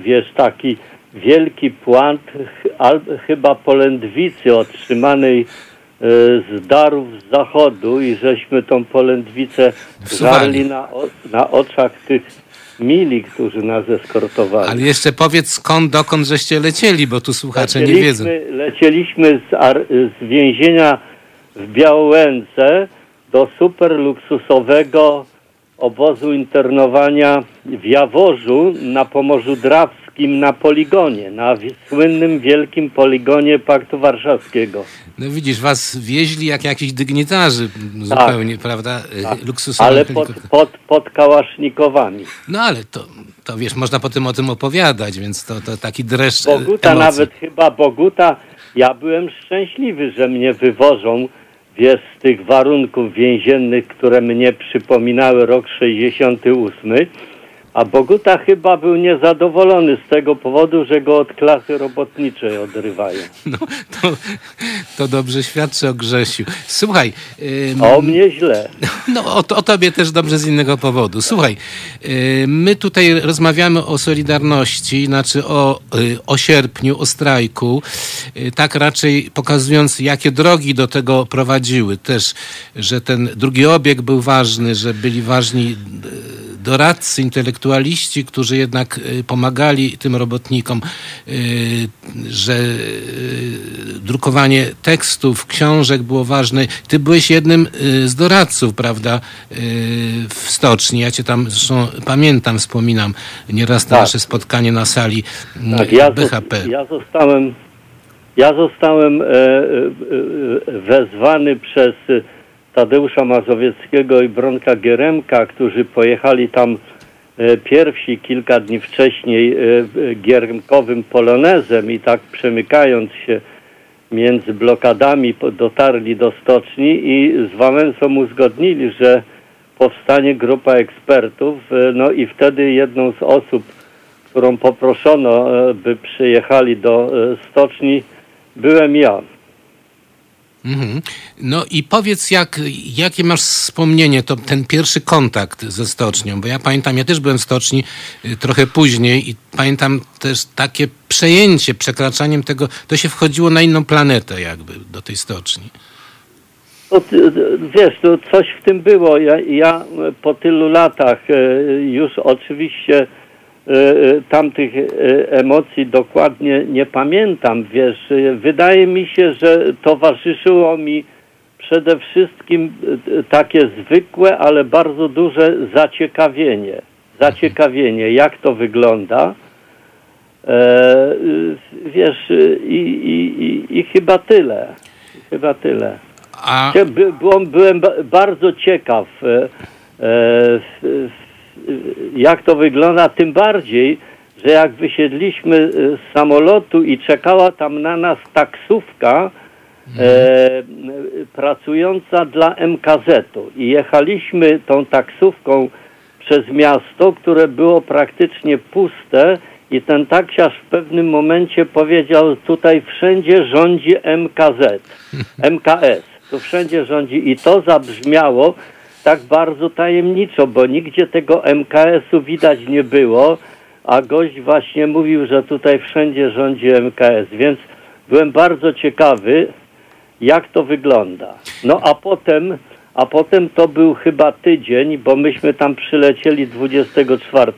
wiesz, taki wielki płant chyba polędwicy otrzymanej z darów z zachodu i żeśmy tą polędwicę żarli na, o, na oczach tych mili, którzy nas eskortowali. Ale jeszcze powiedz skąd, dokąd żeście lecieli, bo tu słuchacze nie wiedzą. Lecieliśmy, lecieliśmy z, ar, z więzienia w Białęce do super luksusowego obozu internowania w Jaworzu na Pomorzu Drawskim na poligonie, na słynnym wielkim poligonie Paktu Warszawskiego. No widzisz, was wieźli jak jakichś dygnitarzy zupełnie, prawda? Tak. Luksusowy Ale pod, pod, pod kałasznikowami. No ale to, to wiesz, można potem o tym opowiadać, więc to, to taki dreszcz Boguta emocji. nawet chyba Boguta, ja byłem szczęśliwy, że mnie wywożą, wiesz, z tych warunków więziennych, które mnie przypominały rok 68, A Boguta chyba był niezadowolony z tego powodu, że go od klasy robotniczej odrywają. No, to, to dobrze świadczy o Grzesiu. Słuchaj. ym, o mnie źle. No, o, o tobie też dobrze z innego powodu. Słuchaj, y, my tutaj rozmawiamy o Solidarności, znaczy o, y, o sierpniu, o strajku, y, tak raczej pokazując, jakie drogi do tego prowadziły. Też, że ten drugi obieg był ważny, że byli ważni y, doradcy, intelektualiści, którzy jednak y, pomagali tym robotnikom, y, że y, drukowanie tekstów, książek było ważne. Ty byłeś jednym z doradców, prawda, w stoczni. Ja cię tam zresztą pamiętam, wspominam nieraz to Tak. nasze spotkanie na sali Tak, ja, BHP. ja zostałem, ja zostałem e, e, e, wezwany przez Tadeusza Mazowieckiego i Bronka Gieremka, którzy pojechali tam e, pierwsi kilka dni wcześniej e, e, giermkowym polonezem i tak przemykając się między blokadami dotarli do stoczni i z Wałęsą uzgodnili, że powstanie grupa ekspertów, no i wtedy jedną z osób, którą poproszono, by przyjechali do stoczni, byłem ja. Mhm. No i powiedz, jak, jakie masz wspomnienie, to ten pierwszy kontakt ze stocznią, bo ja pamiętam, ja też byłem w stoczni y, trochę później i pamiętam też takie przejęcie, przekraczaniem tego, to się wchodziło na inną planetę jakby do tej stoczni. No, ty- ty- wiesz, to coś w tym było. Ja, ja po tylu latach już oczywiście tamtych e, emocji dokładnie nie pamiętam. Wiesz, wydaje mi się, że towarzyszyło mi przede wszystkim takie zwykłe, ale bardzo duże zaciekawienie. Zaciekawienie, jak to wygląda. E, y, wiesz, y, i, i, i, i chyba tyle. Chyba tyle. Byłem, byłem ba- bardzo ciekaw, e, e, jak to wygląda, tym bardziej, że jak wysiedliśmy e, z samolotu i czekała tam na nas taksówka e, m, pracująca dla MKZ-u i jechaliśmy tą taksówką przez miasto, które było praktycznie puste i ten taksiarz w pewnym momencie powiedział, tutaj wszędzie rządzi MKZ, MKS, tu wszędzie rządzi. I to zabrzmiało tak bardzo tajemniczo, bo nigdzie tego MKS-u widać nie było, a gość właśnie mówił, że tutaj wszędzie rządzi MKS, więc byłem bardzo ciekawy, jak to wygląda. No a potem, a potem to był chyba tydzień, bo myśmy tam przylecieli 24,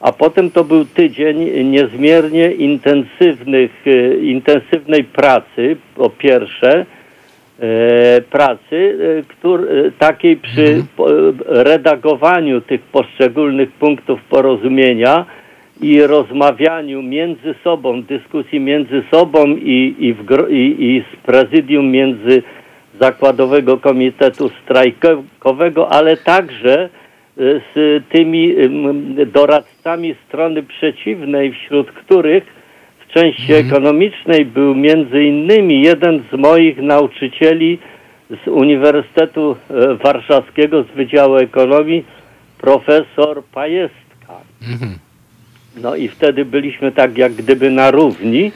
a potem to był tydzień niezmiernie intensywnych, e, intensywnej pracy, po pierwsze, pracy, e, któr, e, takiej przy e, redagowaniu tych poszczególnych punktów porozumienia i rozmawianiu między sobą, dyskusji między sobą i, i, w, i, i z prezydium między Zakładowego Komitetu Strajkowego, ale także e, z tymi doradcami strony przeciwnej, wśród których części ekonomicznej był między innymi jeden z moich nauczycieli z Uniwersytetu e, Warszawskiego z Wydziału Ekonomii, profesor Pajestka. No i wtedy byliśmy tak jak gdyby na równi,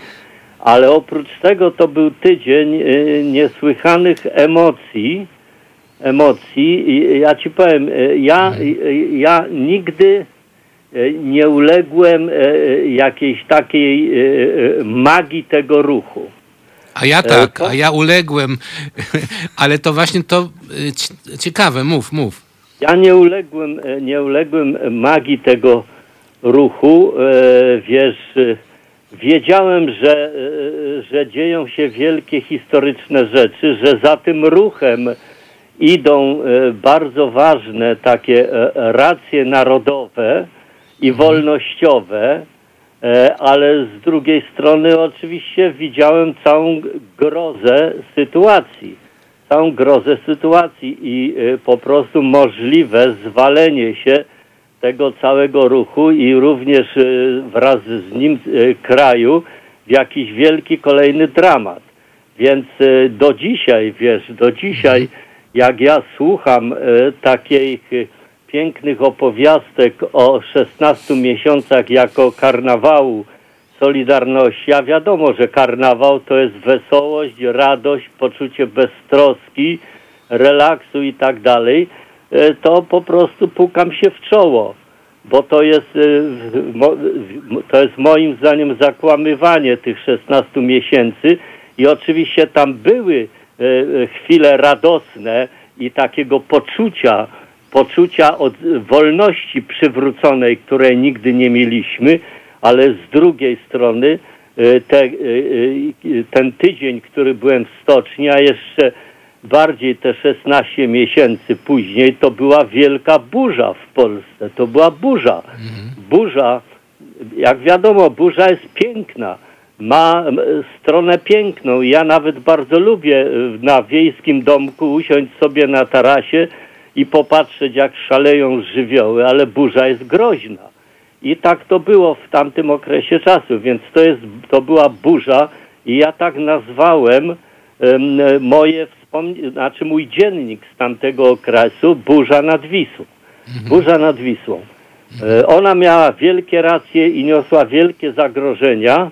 ale oprócz tego to był tydzień e, niesłychanych emocji, emocji. I ja ci powiem, e, ja, e, ja nigdy nie uległem e, e, jakiejś takiej e, e, magii tego ruchu. A ja tak, a ja uległem, ale to właśnie to ci- ciekawe, mów, mów. Ja nie uległem, e, nie uległem magii tego ruchu. E, Wiesz, e, wiedziałem, że, e, że dzieją się wielkie historyczne rzeczy, że za tym ruchem idą e, bardzo ważne takie e, racje narodowe i wolnościowe, e, ale z drugiej strony oczywiście widziałem całą grozę sytuacji. Całą grozę sytuacji i y, po prostu możliwe zwalenie się tego całego ruchu i również y, wraz z nim kraju w jakiś wielki kolejny dramat. Więc do dzisiaj, wiesz, do dzisiaj, jak ja słucham takich pięknych opowiastek o 16 miesiącach jako karnawału Solidarności, a wiadomo, że karnawał to jest wesołość, radość, poczucie beztroski, relaksu i tak dalej, e, to po prostu pukam się w czoło, bo to jest, e, to jest moim zdaniem zakłamywanie tych 16 miesięcy. I oczywiście tam były e, chwile radosne i takiego poczucia, poczucia od wolności przywróconej, której nigdy nie mieliśmy, ale z drugiej strony e, te, e, e, ten tydzień, który byłem w stoczni, a jeszcze bardziej te 16 miesięcy później, to była wielka burza w Polsce. To była burza. Burza, jak wiadomo, burza jest piękna. Ma stronę piękną. Ja nawet bardzo lubię na wiejskim domku usiąść sobie na tarasie i popatrzeć, jak szaleją żywioły, ale burza jest groźna. I tak to było w tamtym okresie czasu, więc to, jest, to była burza i ja tak nazwałem em, e, moje znaczy mój dziennik z tamtego okresu Burza nad Wisłą. Burza nad Wisłą. E, Ona miała wielkie racje i niosła wielkie zagrożenia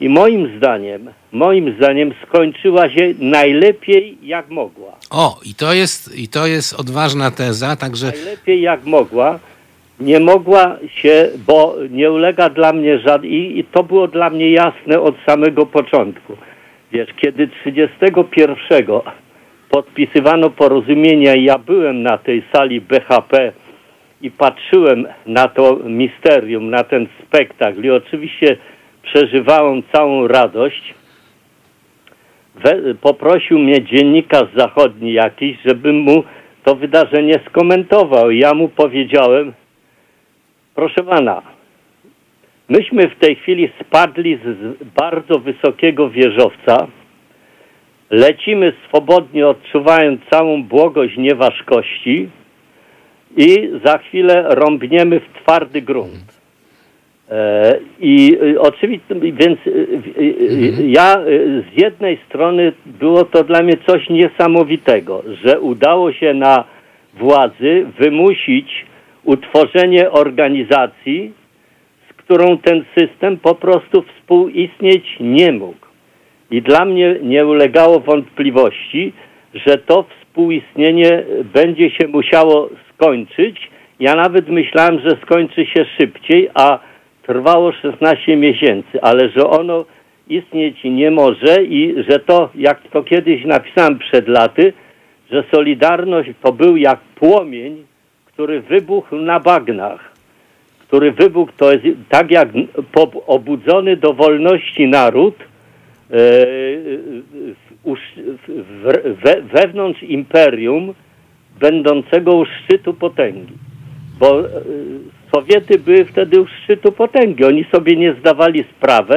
i moim zdaniem, moim zdaniem skończyła się najlepiej jak mogła. O, i to jest, i to jest odważna teza, także najlepiej jak mogła. Nie mogła się, bo nie ulega dla mnie żaden. I, I to było dla mnie jasne od samego początku. Wiesz, kiedy 31 podpisywano porozumienia i ja byłem na tej sali BHP i patrzyłem na to misterium, na ten spektakl i oczywiście przeżywałem całą radość, we, poprosił mnie dziennikarz zachodni jakiś, żebym mu to wydarzenie skomentował. Ja mu powiedziałem, proszę pana, myśmy w tej chwili spadli z bardzo wysokiego wieżowca, lecimy swobodnie, odczuwając całą błogość nieważkości i za chwilę rąbniemy w twardy grunt. E, I y, oczywiście, więc y, y, y, ja z jednej strony było to dla mnie coś niesamowitego, że udało się na władzy wymusić utworzenie organizacji, z którą ten system po prostu współistnieć nie mógł. I dla mnie nie ulegało wątpliwości, że to współistnienie będzie się musiało skończyć. Ja nawet myślałem, że skończy się szybciej, a trwało 16 miesięcy, ale że ono istnieć nie może i że to, jak to kiedyś napisałem przed laty, że Solidarność to był jak płomień, który wybuchł na bagnach, który wybuchł, to jest tak jak obudzony do wolności naród, e, wewnątrz imperium będącego u szczytu potęgi. Bo e, Sowiety były wtedy u szczytu potęgi. Oni sobie nie zdawali sprawy,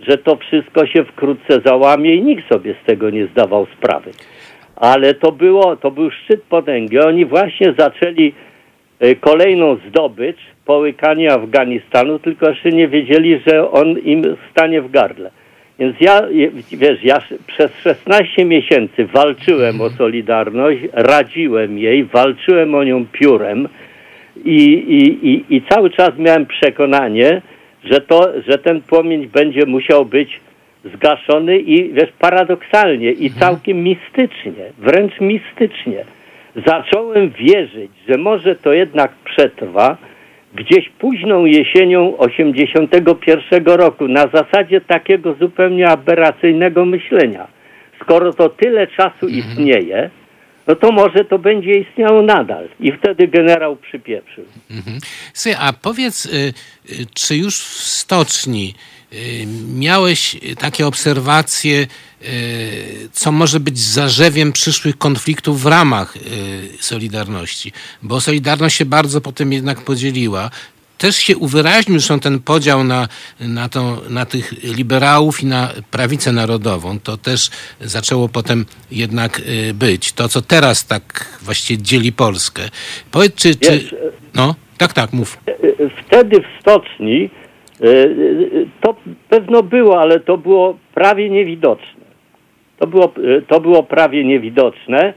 że to wszystko się wkrótce załamie i nikt sobie z tego nie zdawał sprawy. Ale to było, to był szczyt potęgi. Oni właśnie zaczęli e, kolejną zdobycz, połykanie Afganistanu, tylko jeszcze nie wiedzieli, że on im stanie w gardle. Więc ja, wiesz, ja przez 16 miesięcy walczyłem o Solidarność, radziłem jej, walczyłem o nią piórem i, i, i, i cały czas miałem przekonanie, że, to, że ten płomień będzie musiał być zgaszony i wiesz, paradoksalnie i całkiem mistycznie, wręcz mistycznie. Zacząłem wierzyć, że może to jednak przetrwa gdzieś późną jesienią 81 roku na zasadzie takiego zupełnie aberracyjnego myślenia. Skoro to tyle czasu istnieje, no to może to będzie istniało nadal. I wtedy generał przypieprzył. Mhm. A powiedz, y, y, czy już w stoczni y, miałeś takie obserwacje, co może być zarzewiem przyszłych konfliktów w ramach Solidarności? Bo Solidarność się bardzo potem jednak podzieliła. Też się uwyraźnił zresztą ten podział na, na, na tych liberałów i na prawicę narodową. To też zaczęło potem jednak y, być. To, co teraz tak właściwie dzieli Polskę. Powiedz, czy... czy no, tak, tak, mów. wtedy w stoczni e, e, to pewno było, ale to było prawie niewidoczne. To było, e, to było prawie niewidoczne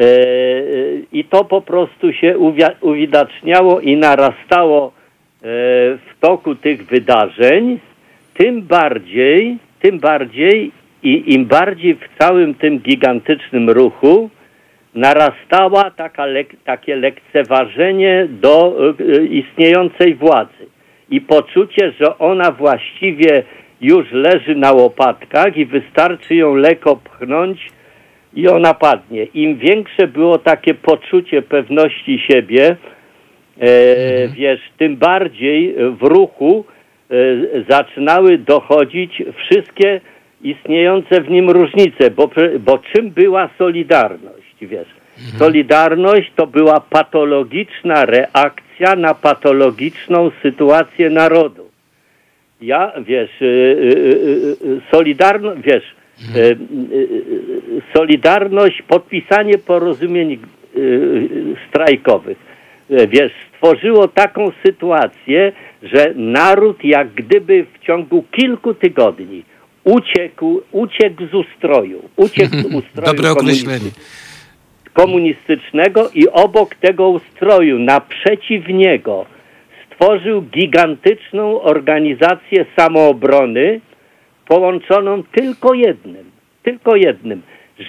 E, e, I to po prostu się uwidaczniało i narastało e, w toku tych wydarzeń, tym bardziej, tym bardziej i im bardziej w całym tym gigantycznym ruchu narastała taka takie lekceważenie do e, istniejącej władzy i poczucie, że ona właściwie już leży na łopatkach i wystarczy ją lekko pchnąć i ona padnie. Im większe było takie poczucie pewności siebie, e, wiesz, tym bardziej w ruchu e, zaczynały dochodzić wszystkie istniejące w nim różnice, bo, bo czym była Solidarność, wiesz? Solidarność to była patologiczna reakcja na patologiczną sytuację narodu. Ja, wiesz, y, Solidarność, wiesz, y, Solidarność, podpisanie porozumień strajkowych, wiesz, stworzyło taką sytuację, że naród jak gdyby w ciągu kilku tygodni uciekł, uciekł z ustroju, uciekł z ustroju Dobre określenie. komunistycznego i obok tego ustroju, naprzeciw niego, stworzył gigantyczną organizację samoobrony, połączoną tylko jednym, tylko jednym,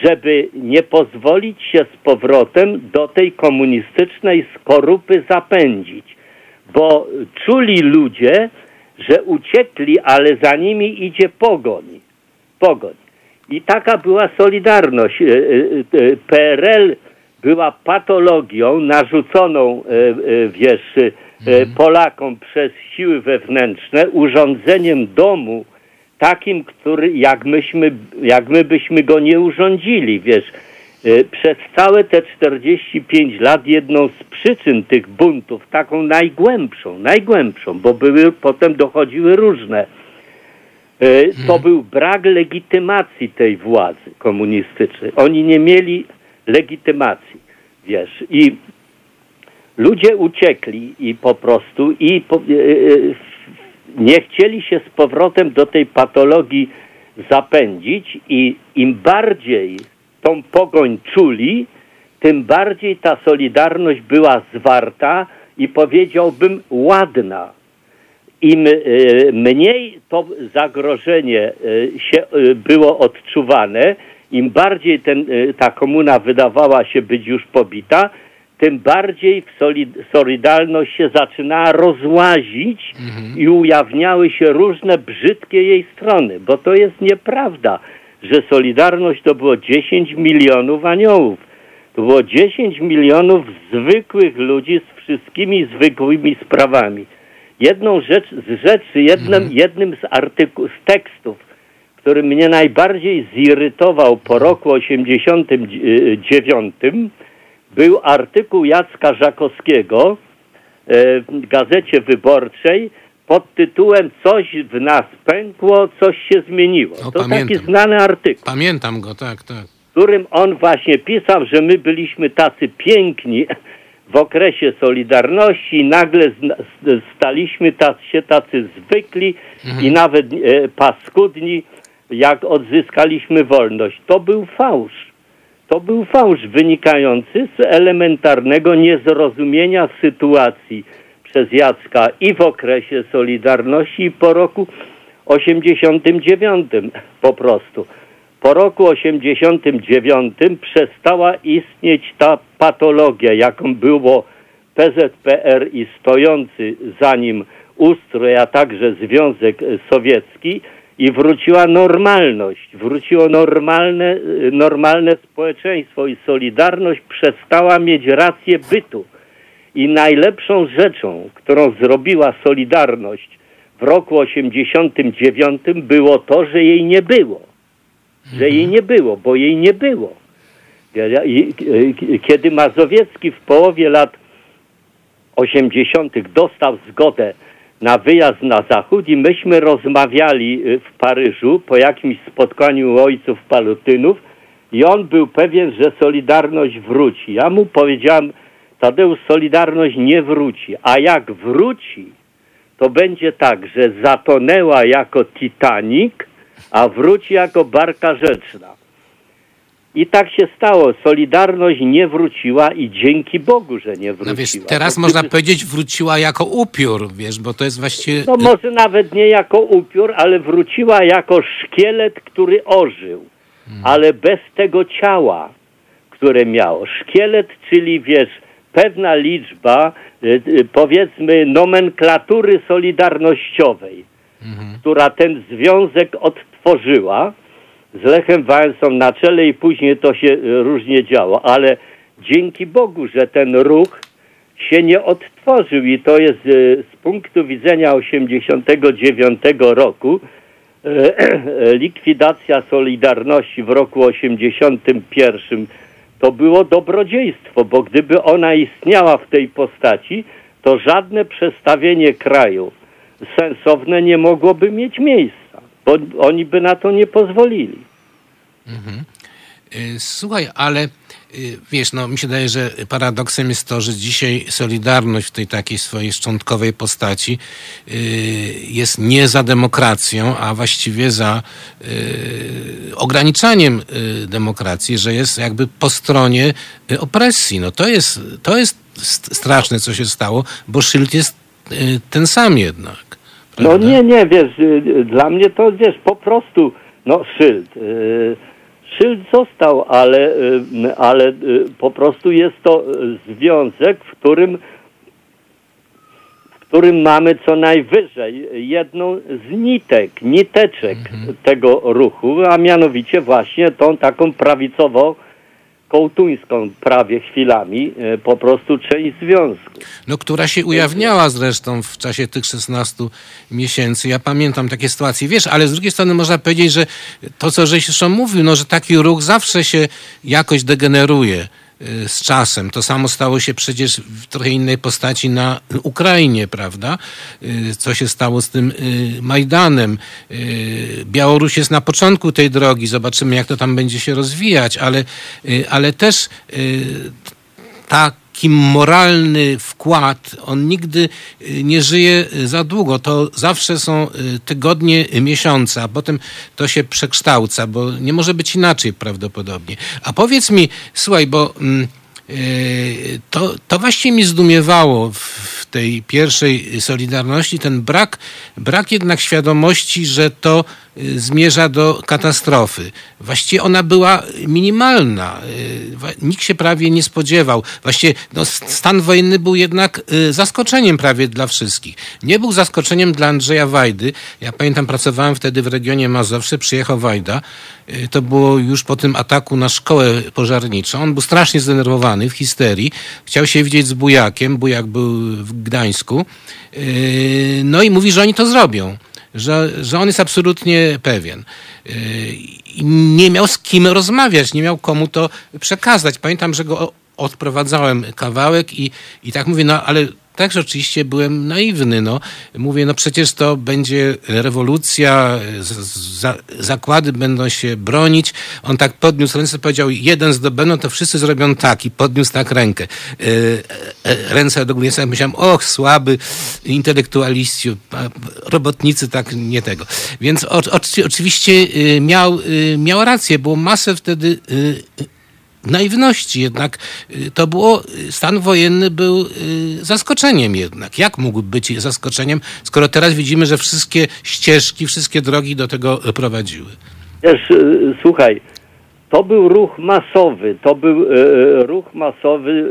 żeby nie pozwolić się z powrotem do tej komunistycznej skorupy zapędzić, bo czuli ludzie, że uciekli, ale za nimi idzie pogoń. Pogoń. I taka była Solidarność. E, e, e, PRL była patologią narzuconą, wiesz, e, Polakom przez siły wewnętrzne, urządzeniem domu takim, który, jak myśmy, jak my byśmy go nie urządzili, wiesz. E, Przez całe te 45 lat jedną z przyczyn tych buntów, taką najgłębszą, najgłębszą, bo były, potem dochodziły różne, E, to był brak legitymacji tej władzy komunistycznej. Oni nie mieli legitymacji, wiesz. I ludzie uciekli i po prostu i po, e, nie chcieli się z powrotem do tej patologii zapędzić i im bardziej tą pogoń czuli, tym bardziej ta solidarność była zwarta i powiedziałbym ładna. Im e, mniej to zagrożenie e, się e, było odczuwane, im bardziej ten, ta komuna wydawała się być już pobita, tym bardziej Solidarność się zaczynała rozłazić i ujawniały się różne brzydkie jej strony, bo to jest nieprawda, że Solidarność to było 10 milionów aniołów. To było 10 milionów zwykłych ludzi z wszystkimi zwykłymi sprawami. Jedną rzecz z rzeczy, jednym, jednym z artykułów, z tekstów, który mnie najbardziej zirytował po roku 89, był artykuł Jacka Żakowskiego e, w Gazecie Wyborczej pod tytułem Coś w nas pękło, coś się zmieniło. O, to taki pamiętam. znany artykuł Pamiętam go, tak, tak. w którym on właśnie pisał, że my byliśmy tacy piękni w okresie Solidarności i nagle staliśmy tacy, się tacy zwykli i nawet e, paskudni, jak odzyskaliśmy wolność. To był fałsz. To był fałsz wynikający z elementarnego niezrozumienia sytuacji przez Jacka i w okresie Solidarności i po roku 89 po prostu. Po roku 89 przestała istnieć ta patologia, jaką było PZPR i stojący za nim ustrój, a także Związek Sowiecki i wróciła normalność, wróciło normalne, normalne społeczeństwo i Solidarność przestała mieć rację bytu. I najlepszą rzeczą, którą zrobiła Solidarność w roku 89 było to, że jej nie było. Że jej nie było, bo jej nie było. Kiedy Mazowiecki w połowie lat 80. dostał zgodę na wyjazd na zachód i myśmy rozmawiali y, w Paryżu po jakimś spotkaniu ojców palutynów i on był pewien, że Solidarność wróci. Ja mu powiedziałem, Tadeusz, Solidarność nie wróci, a jak wróci, to będzie tak, że zatonęła jako Titanic, a wróci jako Barka Rzeczna. I tak się stało. Solidarność nie wróciła i dzięki Bogu, że nie wróciła. No wiesz, teraz Bo można gdyby- powiedzieć wróciła jako upiór, wiesz, bo to jest właściwie... No może nawet nie jako upiór, ale wróciła jako szkielet, który ożył, ale bez tego ciała, które miało. Szkielet, czyli wiesz, pewna liczba, y, y, powiedzmy, nomenklatury solidarnościowej, która ten związek odtworzyła z Lechem Wałęsą na czele i później to się y, różnie działo, ale dzięki Bogu, że ten ruch się nie odtworzył i to jest y, z punktu widzenia 89 roku e, likwidacja Solidarności w roku 81 to było dobrodziejstwo, bo gdyby ona istniała w tej postaci, to żadne przestawienie kraju sensowne nie mogłoby mieć miejsca, bo oni by na to nie pozwolili. Y, Słuchaj, ale y, wiesz, no mi się daje, że paradoksem jest to, że dzisiaj Solidarność w tej takiej swojej szczątkowej postaci y, jest nie za demokracją, a właściwie za ograniczaniem demokracji, że jest jakby po stronie opresji. No to jest, to jest st- straszne, co się stało, bo szyld jest ten sam jednak. No nie, nie, wiesz, y, y, dla mnie to, wiesz, po prostu, no szyld. y, Szyld został, ale, ale po prostu jest to związek, w którym w którym mamy co najwyżej jedną z nitek, niteczek tego ruchu, a mianowicie właśnie tą taką prawicową, kołtuńską prawie chwilami, y, po prostu część związku. No, która się ujawniała zresztą w czasie tych 16 miesięcy. Ja pamiętam takie sytuacje. Wiesz, ale z drugiej strony można powiedzieć, że to, co żeś zresztą mówił, no, że taki ruch zawsze się jakoś degeneruje z czasem. To samo stało się przecież w trochę innej postaci na Ukrainie, prawda? Y, Co się stało z tym y, Majdanem. Y, Białoruś jest na początku tej drogi. Zobaczymy, jak to tam będzie się rozwijać, ale, y, ale też y, taki moralny wkład, on nigdy y, nie żyje y, za długo. To zawsze są y, tygodnie, miesiące, a potem to się przekształca, bo nie może być inaczej prawdopodobnie. A powiedz mi, słuchaj, bo mm, to, to właśnie mi zdumiewało w, tej pierwszej Solidarności, ten brak, brak jednak świadomości, że to zmierza do katastrofy. Właściwie ona była minimalna. Y, Nikt się prawie nie spodziewał. Właściwie no, stan wojenny był jednak y, zaskoczeniem prawie dla wszystkich. Nie był zaskoczeniem dla Andrzeja Wajdy. Ja pamiętam, pracowałem wtedy w regionie Mazowsze, przyjechał Wajda. Y, To było już po tym ataku na szkołę pożarniczą. On był strasznie zdenerwowany, w histerii. Chciał się widzieć z Bujakiem. Bujak był w Gdańsku. Y, No i mówi, że oni to zrobią że, że on jest absolutnie pewien. I Nie miał z kim rozmawiać, nie miał komu to przekazać. Pamiętam, że go odprowadzałem kawałek i, i tak mówię, no ale także oczywiście byłem naiwny. No. Mówię, no przecież to będzie rewolucja, zakłady będą się bronić. On tak podniósł ręce, powiedział, jeden zdobędą, to wszyscy zrobią tak i podniósł tak rękę. Yy, e, ręce do góry. Ja myślałem, och, słaby intelektualiści, robotnicy tak nie tego. Więc o, oczy- oczywiście y, miał, y, miał rację, było masę wtedy y, naiwności jednak. y, To było, y, stan wojenny był y, zaskoczeniem jednak. Jak mógł być zaskoczeniem, skoro teraz widzimy, że wszystkie ścieżki, wszystkie drogi do tego prowadziły? Wiesz, słuchaj, to był ruch masowy, to był ruch masowy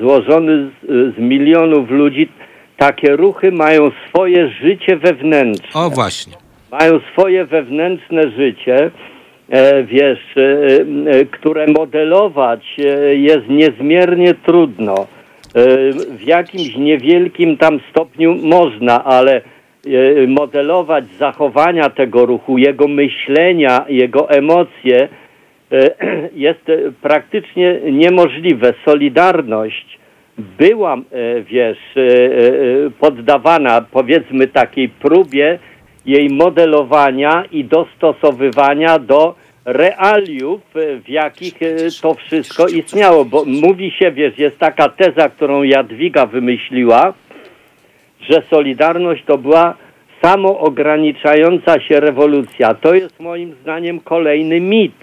złożony z, z milionów ludzi. Takie ruchy mają swoje życie wewnętrzne. O właśnie. Mają swoje wewnętrzne życie, wiesz, e, e, które modelować e, jest niezmiernie trudno. E, w jakimś niewielkim tam stopniu można, ale e, modelować zachowania tego ruchu, jego myślenia, jego emocje e, jest e, praktycznie niemożliwe. Solidarność była, e, wiesz, e, e, poddawana powiedzmy takiej próbie jej modelowania i dostosowywania do realiów, e, w jakich e, to wszystko istniało. Bo mówi się, wiesz, jest taka teza, którą Jadwiga wymyśliła, że Solidarność to była samoograniczająca się rewolucja. To jest moim zdaniem kolejny mit.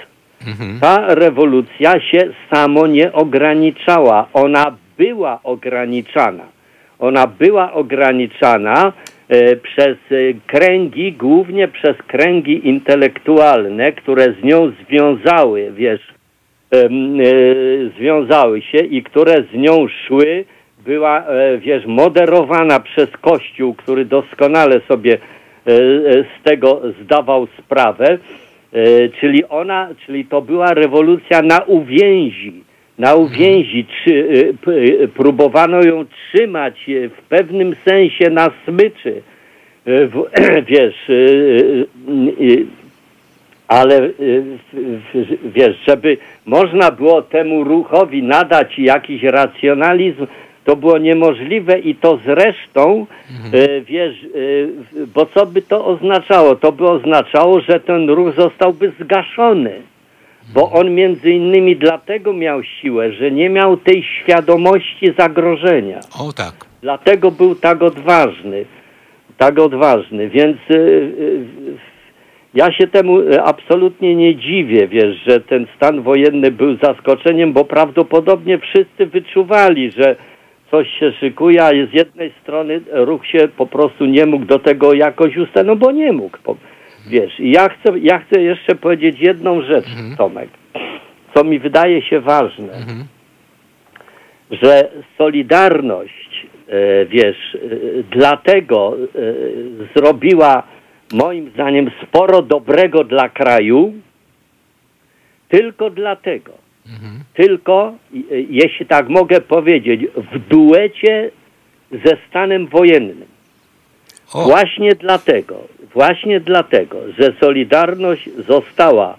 Ta rewolucja się samo nie ograniczała. Ona była ograniczana. Ona była ograniczana przez e, kręgi, głównie przez kręgi intelektualne, które z nią związały, wiesz, e, związały się i które z nią szły, była, e, wiesz, moderowana przez Kościół, który doskonale sobie e, e, z tego zdawał sprawę, e, czyli ona, czyli to była rewolucja na uwięzi, na uwięzi, p- e, próbowano ją trzymać e, w pewnym sensie na smyczy, w, wiesz, ale y, wiesz, żeby można było temu ruchowi nadać jakiś racjonalizm, to było niemożliwe i to zresztą, y, wiesz, y, bo co by to oznaczało? To by oznaczało, że ten ruch zostałby zgaszony. Bo on między innymi dlatego miał siłę, że nie miał tej świadomości zagrożenia. O tak. Dlatego był tak odważny. Tak odważny. Więc y, y, ja się temu y, absolutnie nie dziwię, wiesz, że ten stan wojenny był zaskoczeniem, bo prawdopodobnie wszyscy wyczuwali, że coś się szykuje, a z jednej strony ruch się po prostu nie mógł do tego jakoś ustawić, no bo nie mógł. Wiesz, i ja chcę, ja chcę jeszcze powiedzieć jedną rzecz, Tomek, co mi wydaje się ważne że Solidarność, e, wiesz, e, dlatego e, zrobiła moim zdaniem sporo dobrego dla kraju, tylko dlatego, tylko, e, jeśli tak mogę powiedzieć, w duecie ze stanem wojennym. O, Właśnie dlatego, właśnie dlatego, że Solidarność została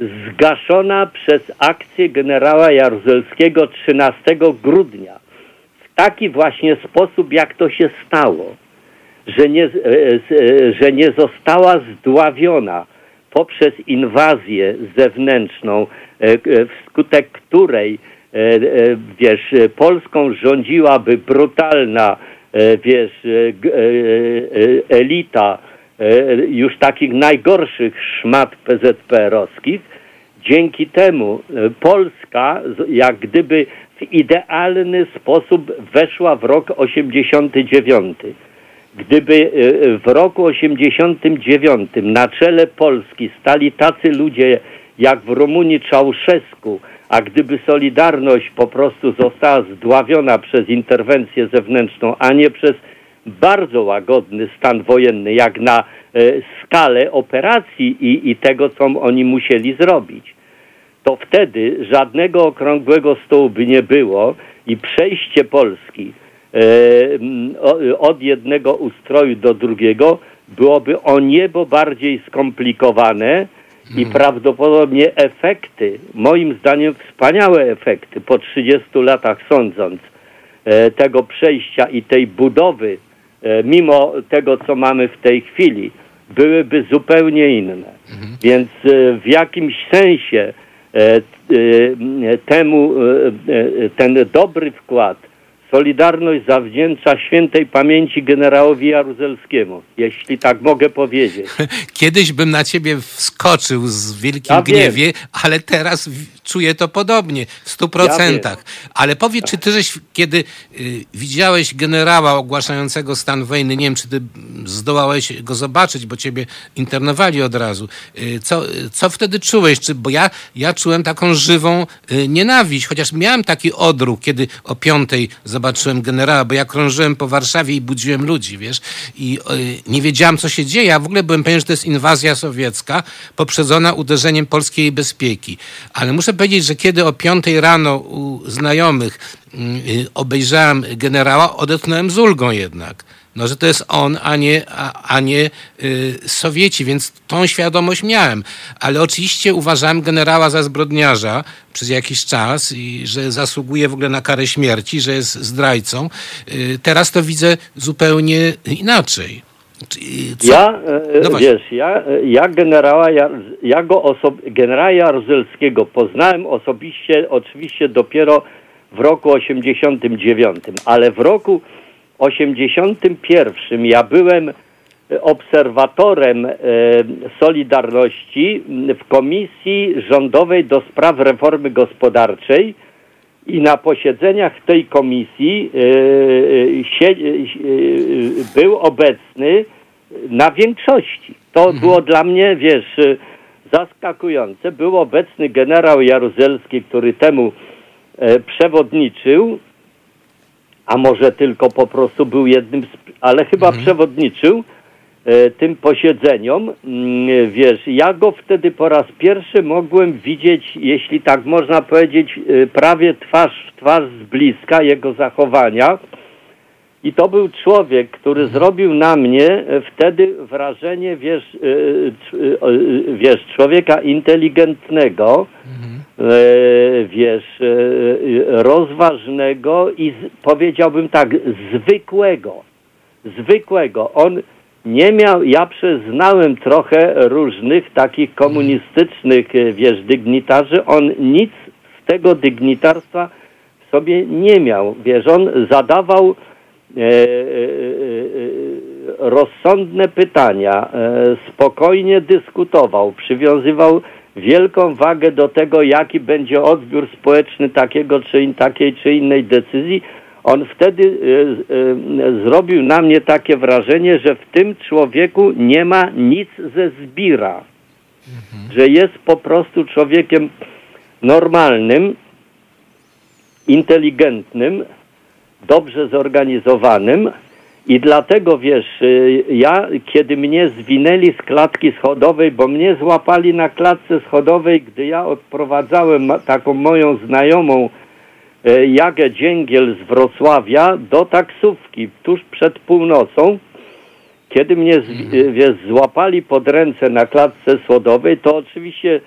zgaszona przez akcję generała Jaruzelskiego 13 grudnia. W taki właśnie sposób, jak to się stało, że nie, e, z- e, że nie została zdławiona poprzez inwazję zewnętrzną, e, e, wskutek której e, e, wiesz, e, Polską rządziłaby brutalna e, wiesz, e, e, e, elita e, już takich najgorszych szmat PZPR-owskich. Dzięki temu e, Polska jak gdyby w idealny sposób weszła w rok 89. Gdyby e, w roku 89 na czele Polski stali tacy ludzie jak w Rumunii Czałszewsku, a gdyby Solidarność po prostu została zdławiona przez interwencję zewnętrzną, a nie przez bardzo łagodny stan wojenny, jak na e, skalę operacji i, i tego, co oni musieli zrobić, to wtedy żadnego okrągłego stołu by nie było i przejście Polski e, od jednego ustroju do drugiego byłoby o niebo bardziej skomplikowane i prawdopodobnie efekty, moim zdaniem wspaniałe efekty po 30 latach sądząc, e, tego przejścia i tej budowy, mimo tego, co mamy w tej chwili, byłyby zupełnie inne. Więc e, w jakimś sensie e, e, temu e, e, ten dobry wkład Solidarność zawdzięcza świętej pamięci generałowi Jaruzelskiemu, jeśli tak mogę powiedzieć. Kiedyś bym na ciebie wskoczył z wielkim Ja wiem. gniewie, ale teraz czuję to podobnie, w stu procentach. ale powiedz, czy ty żeś, kiedy y, widziałeś generała ogłaszającego stan wojny, nie wiem, czy ty zdołałeś go zobaczyć, bo ciebie internowali od razu. Y, co, co wtedy czułeś? Czy, bo ja, ja czułem taką żywą y, nienawiść, chociaż miałem taki odruch, kiedy o piątej zobaczyłem generała, bo ja krążyłem po Warszawie i budziłem ludzi, wiesz, i y, nie wiedziałem, co się dzieje, a w ogóle byłem pewien, że to jest inwazja sowiecka poprzedzona uderzeniem polskiej bezpieki. Ale muszę powiedzieć, że kiedy o piątej rano u znajomych y, y, obejrzałem generała, odetchnąłem z ulgą jednak. No, że to jest on, a nie, a, a nie y, Sowieci, więc tą świadomość miałem. Ale oczywiście uważałem generała za zbrodniarza przez jakiś czas i że zasługuje w ogóle na karę śmierci, że jest zdrajcą. Y, teraz to widzę zupełnie inaczej. Co? Ja, e, No właśnie. wiesz, ja, e, ja generała, ja, ja go osob, generała Jaruzelskiego poznałem osobiście, oczywiście dopiero w roku 89, ale w roku 81 ja byłem obserwatorem e, Solidarności w Komisji Rządowej do Spraw Reformy Gospodarczej i na posiedzeniach tej komisji e, się, e, był obecny na większości. To było dla mnie, wiesz, e, zaskakujące. Był obecny generał Jaruzelski, który temu e, przewodniczył, a może tylko po prostu był jednym z, ale chyba przewodniczył e, tym posiedzeniom. Mm, Wiesz, ja go wtedy po raz pierwszy mogłem widzieć, jeśli tak można powiedzieć, e, prawie twarz w twarz z bliska jego zachowania. I to był człowiek, który zrobił na mnie e, wtedy wrażenie, wiesz, e, e, e, wiesz człowieka inteligentnego, e, wiesz, e, e, rozważnego i powiedziałbym tak, zwykłego. Zwykłego. On nie miał, ja przyznałem trochę różnych takich komunistycznych, e, wiesz, dygnitarzy. On nic z tego dygnitarstwa w sobie nie miał. Wiesz, on zadawał e, e, e, e, rozsądne pytania, spokojnie dyskutował, przywiązywał wielką wagę do tego, jaki będzie odbiór społeczny takiego czy in, takiej czy innej decyzji. On wtedy e, e, zrobił na mnie takie wrażenie, że w tym człowieku nie ma nic ze zbira, że jest po prostu człowiekiem normalnym, inteligentnym, dobrze zorganizowanym i dlatego wiesz, ja kiedy mnie zwinęli z klatki schodowej, bo mnie złapali na klatce schodowej, gdy ja odprowadzałem taką moją znajomą e, Jagę Dzięgiel z Wrocławia do taksówki tuż przed północą, kiedy mnie z, y, wiesz, złapali pod ręce na klatce schodowej, to oczywiście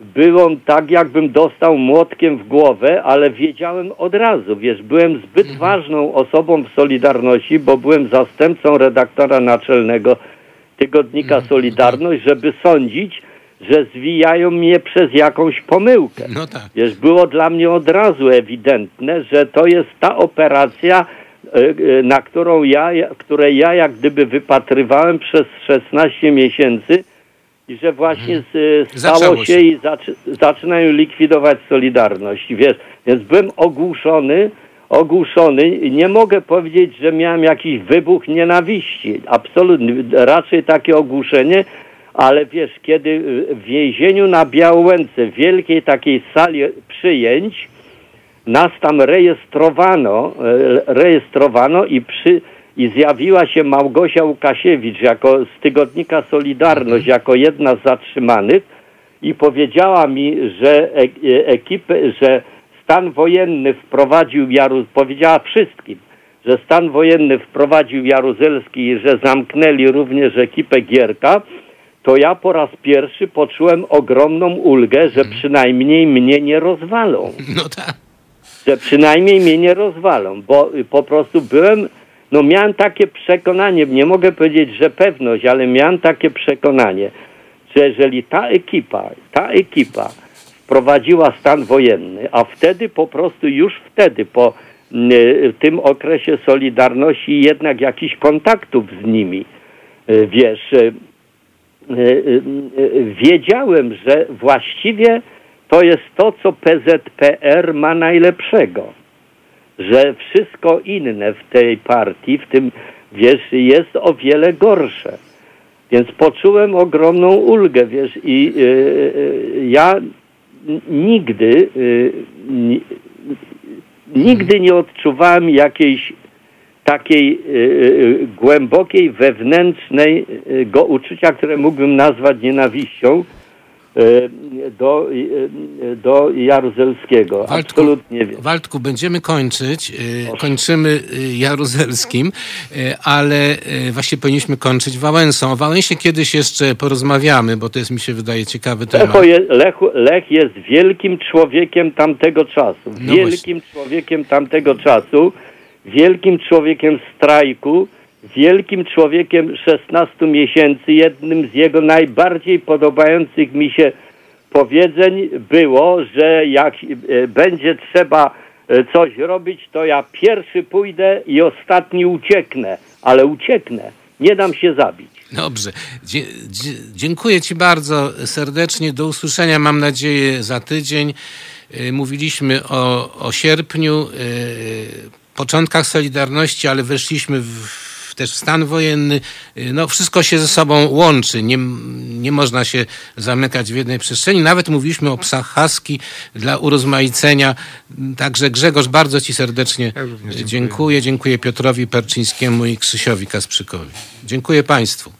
było tak, jakbym dostał młotkiem w głowę, ale wiedziałem od razu, wiesz, byłem zbyt ważną osobą w Solidarności, bo byłem zastępcą redaktora naczelnego tygodnika Solidarność, żeby sądzić, że zwijają mnie przez jakąś pomyłkę. No tak. Wiesz, było dla mnie od razu ewidentne, że to jest ta operacja, e, e, na którą ja, której ja jak gdyby wypatrywałem przez 16 miesięcy i że właśnie z, stało Zaczęło się, się. i zaczy, zaczynają likwidować Solidarność. Wiesz, więc byłem ogłuszony, ogłuszony i nie mogę powiedzieć, że miałem jakiś wybuch nienawiści. Absolutnie, raczej takie ogłuszenie, ale wiesz, kiedy y, w więzieniu na Białęce, w wielkiej takiej sali przyjęć, nas tam rejestrowano, e, rejestrowano i przy i zjawiła się Małgosia Łukasiewicz jako z tygodnika Solidarność, jako jedna z zatrzymanych i powiedziała mi, że e, e, ekipę, że stan wojenny wprowadził Jaru, powiedziała wszystkim, że stan wojenny wprowadził Jaruzelski i że zamknęli również ekipę Gierka, to ja po raz pierwszy poczułem ogromną ulgę, że przynajmniej mnie nie rozwalą No tak. że przynajmniej mnie nie rozwalą, bo y, po prostu byłem, no miałem takie przekonanie, nie mogę powiedzieć, że pewność, ale miałem takie przekonanie, że jeżeli ta ekipa, ta ekipa wprowadziła stan wojenny, a wtedy po prostu już wtedy po y, tym okresie Solidarności jednak jakichś kontaktów z nimi, y, wiesz, y, y, y, y, wiedziałem, że właściwie to jest to, co PZPR ma najlepszego. Że wszystko inne w tej partii, w tym, wiesz, jest o wiele gorsze. Więc poczułem ogromną ulgę, wiesz, i y, y, ja nigdy, y, ni- nigdy nie odczuwałem jakiejś takiej y, y, głębokiej, wewnętrznej y, go uczucia, które mógłbym nazwać nienawiścią y, do, y, y, do Jaruzelskiego. Waldku, Absolutnie. Waldku, będziemy kończyć. y, Kończymy y, Jaruzelskim, y, ale y, właśnie powinniśmy kończyć Wałęsą. O Wałęsie kiedyś jeszcze porozmawiamy, bo to jest, mi się wydaje, ciekawy temat. Je, Lech, Lech jest wielkim człowiekiem tamtego czasu. No Wielkim człowiekiem tamtego czasu. Wielkim człowiekiem strajku. Wielkim człowiekiem 16 miesięcy. Jednym z jego najbardziej podobających mi się powiedzeń było, że jak e, będzie trzeba e, coś robić, to ja pierwszy pójdę i ostatni ucieknę. Ale ucieknę. Nie dam się zabić. Dobrze. Dzie, dziękuję Ci bardzo serdecznie. Do usłyszenia, mam nadzieję, za tydzień. Y, Mówiliśmy o, o sierpniu, początkach Solidarności, ale weszliśmy w, też w stan wojenny. Y, No, wszystko się ze sobą łączy. Nie, nie można się zamykać w jednej przestrzeni. Nawet mówiliśmy o psach husky dla urozmaicenia. Także Grzegorz, bardzo Ci serdecznie Ja dziękuję. dziękuję. Dziękuję Piotrowi Perczyńskiemu i Krzysiowi Kasprzykowi. Dziękuję Państwu.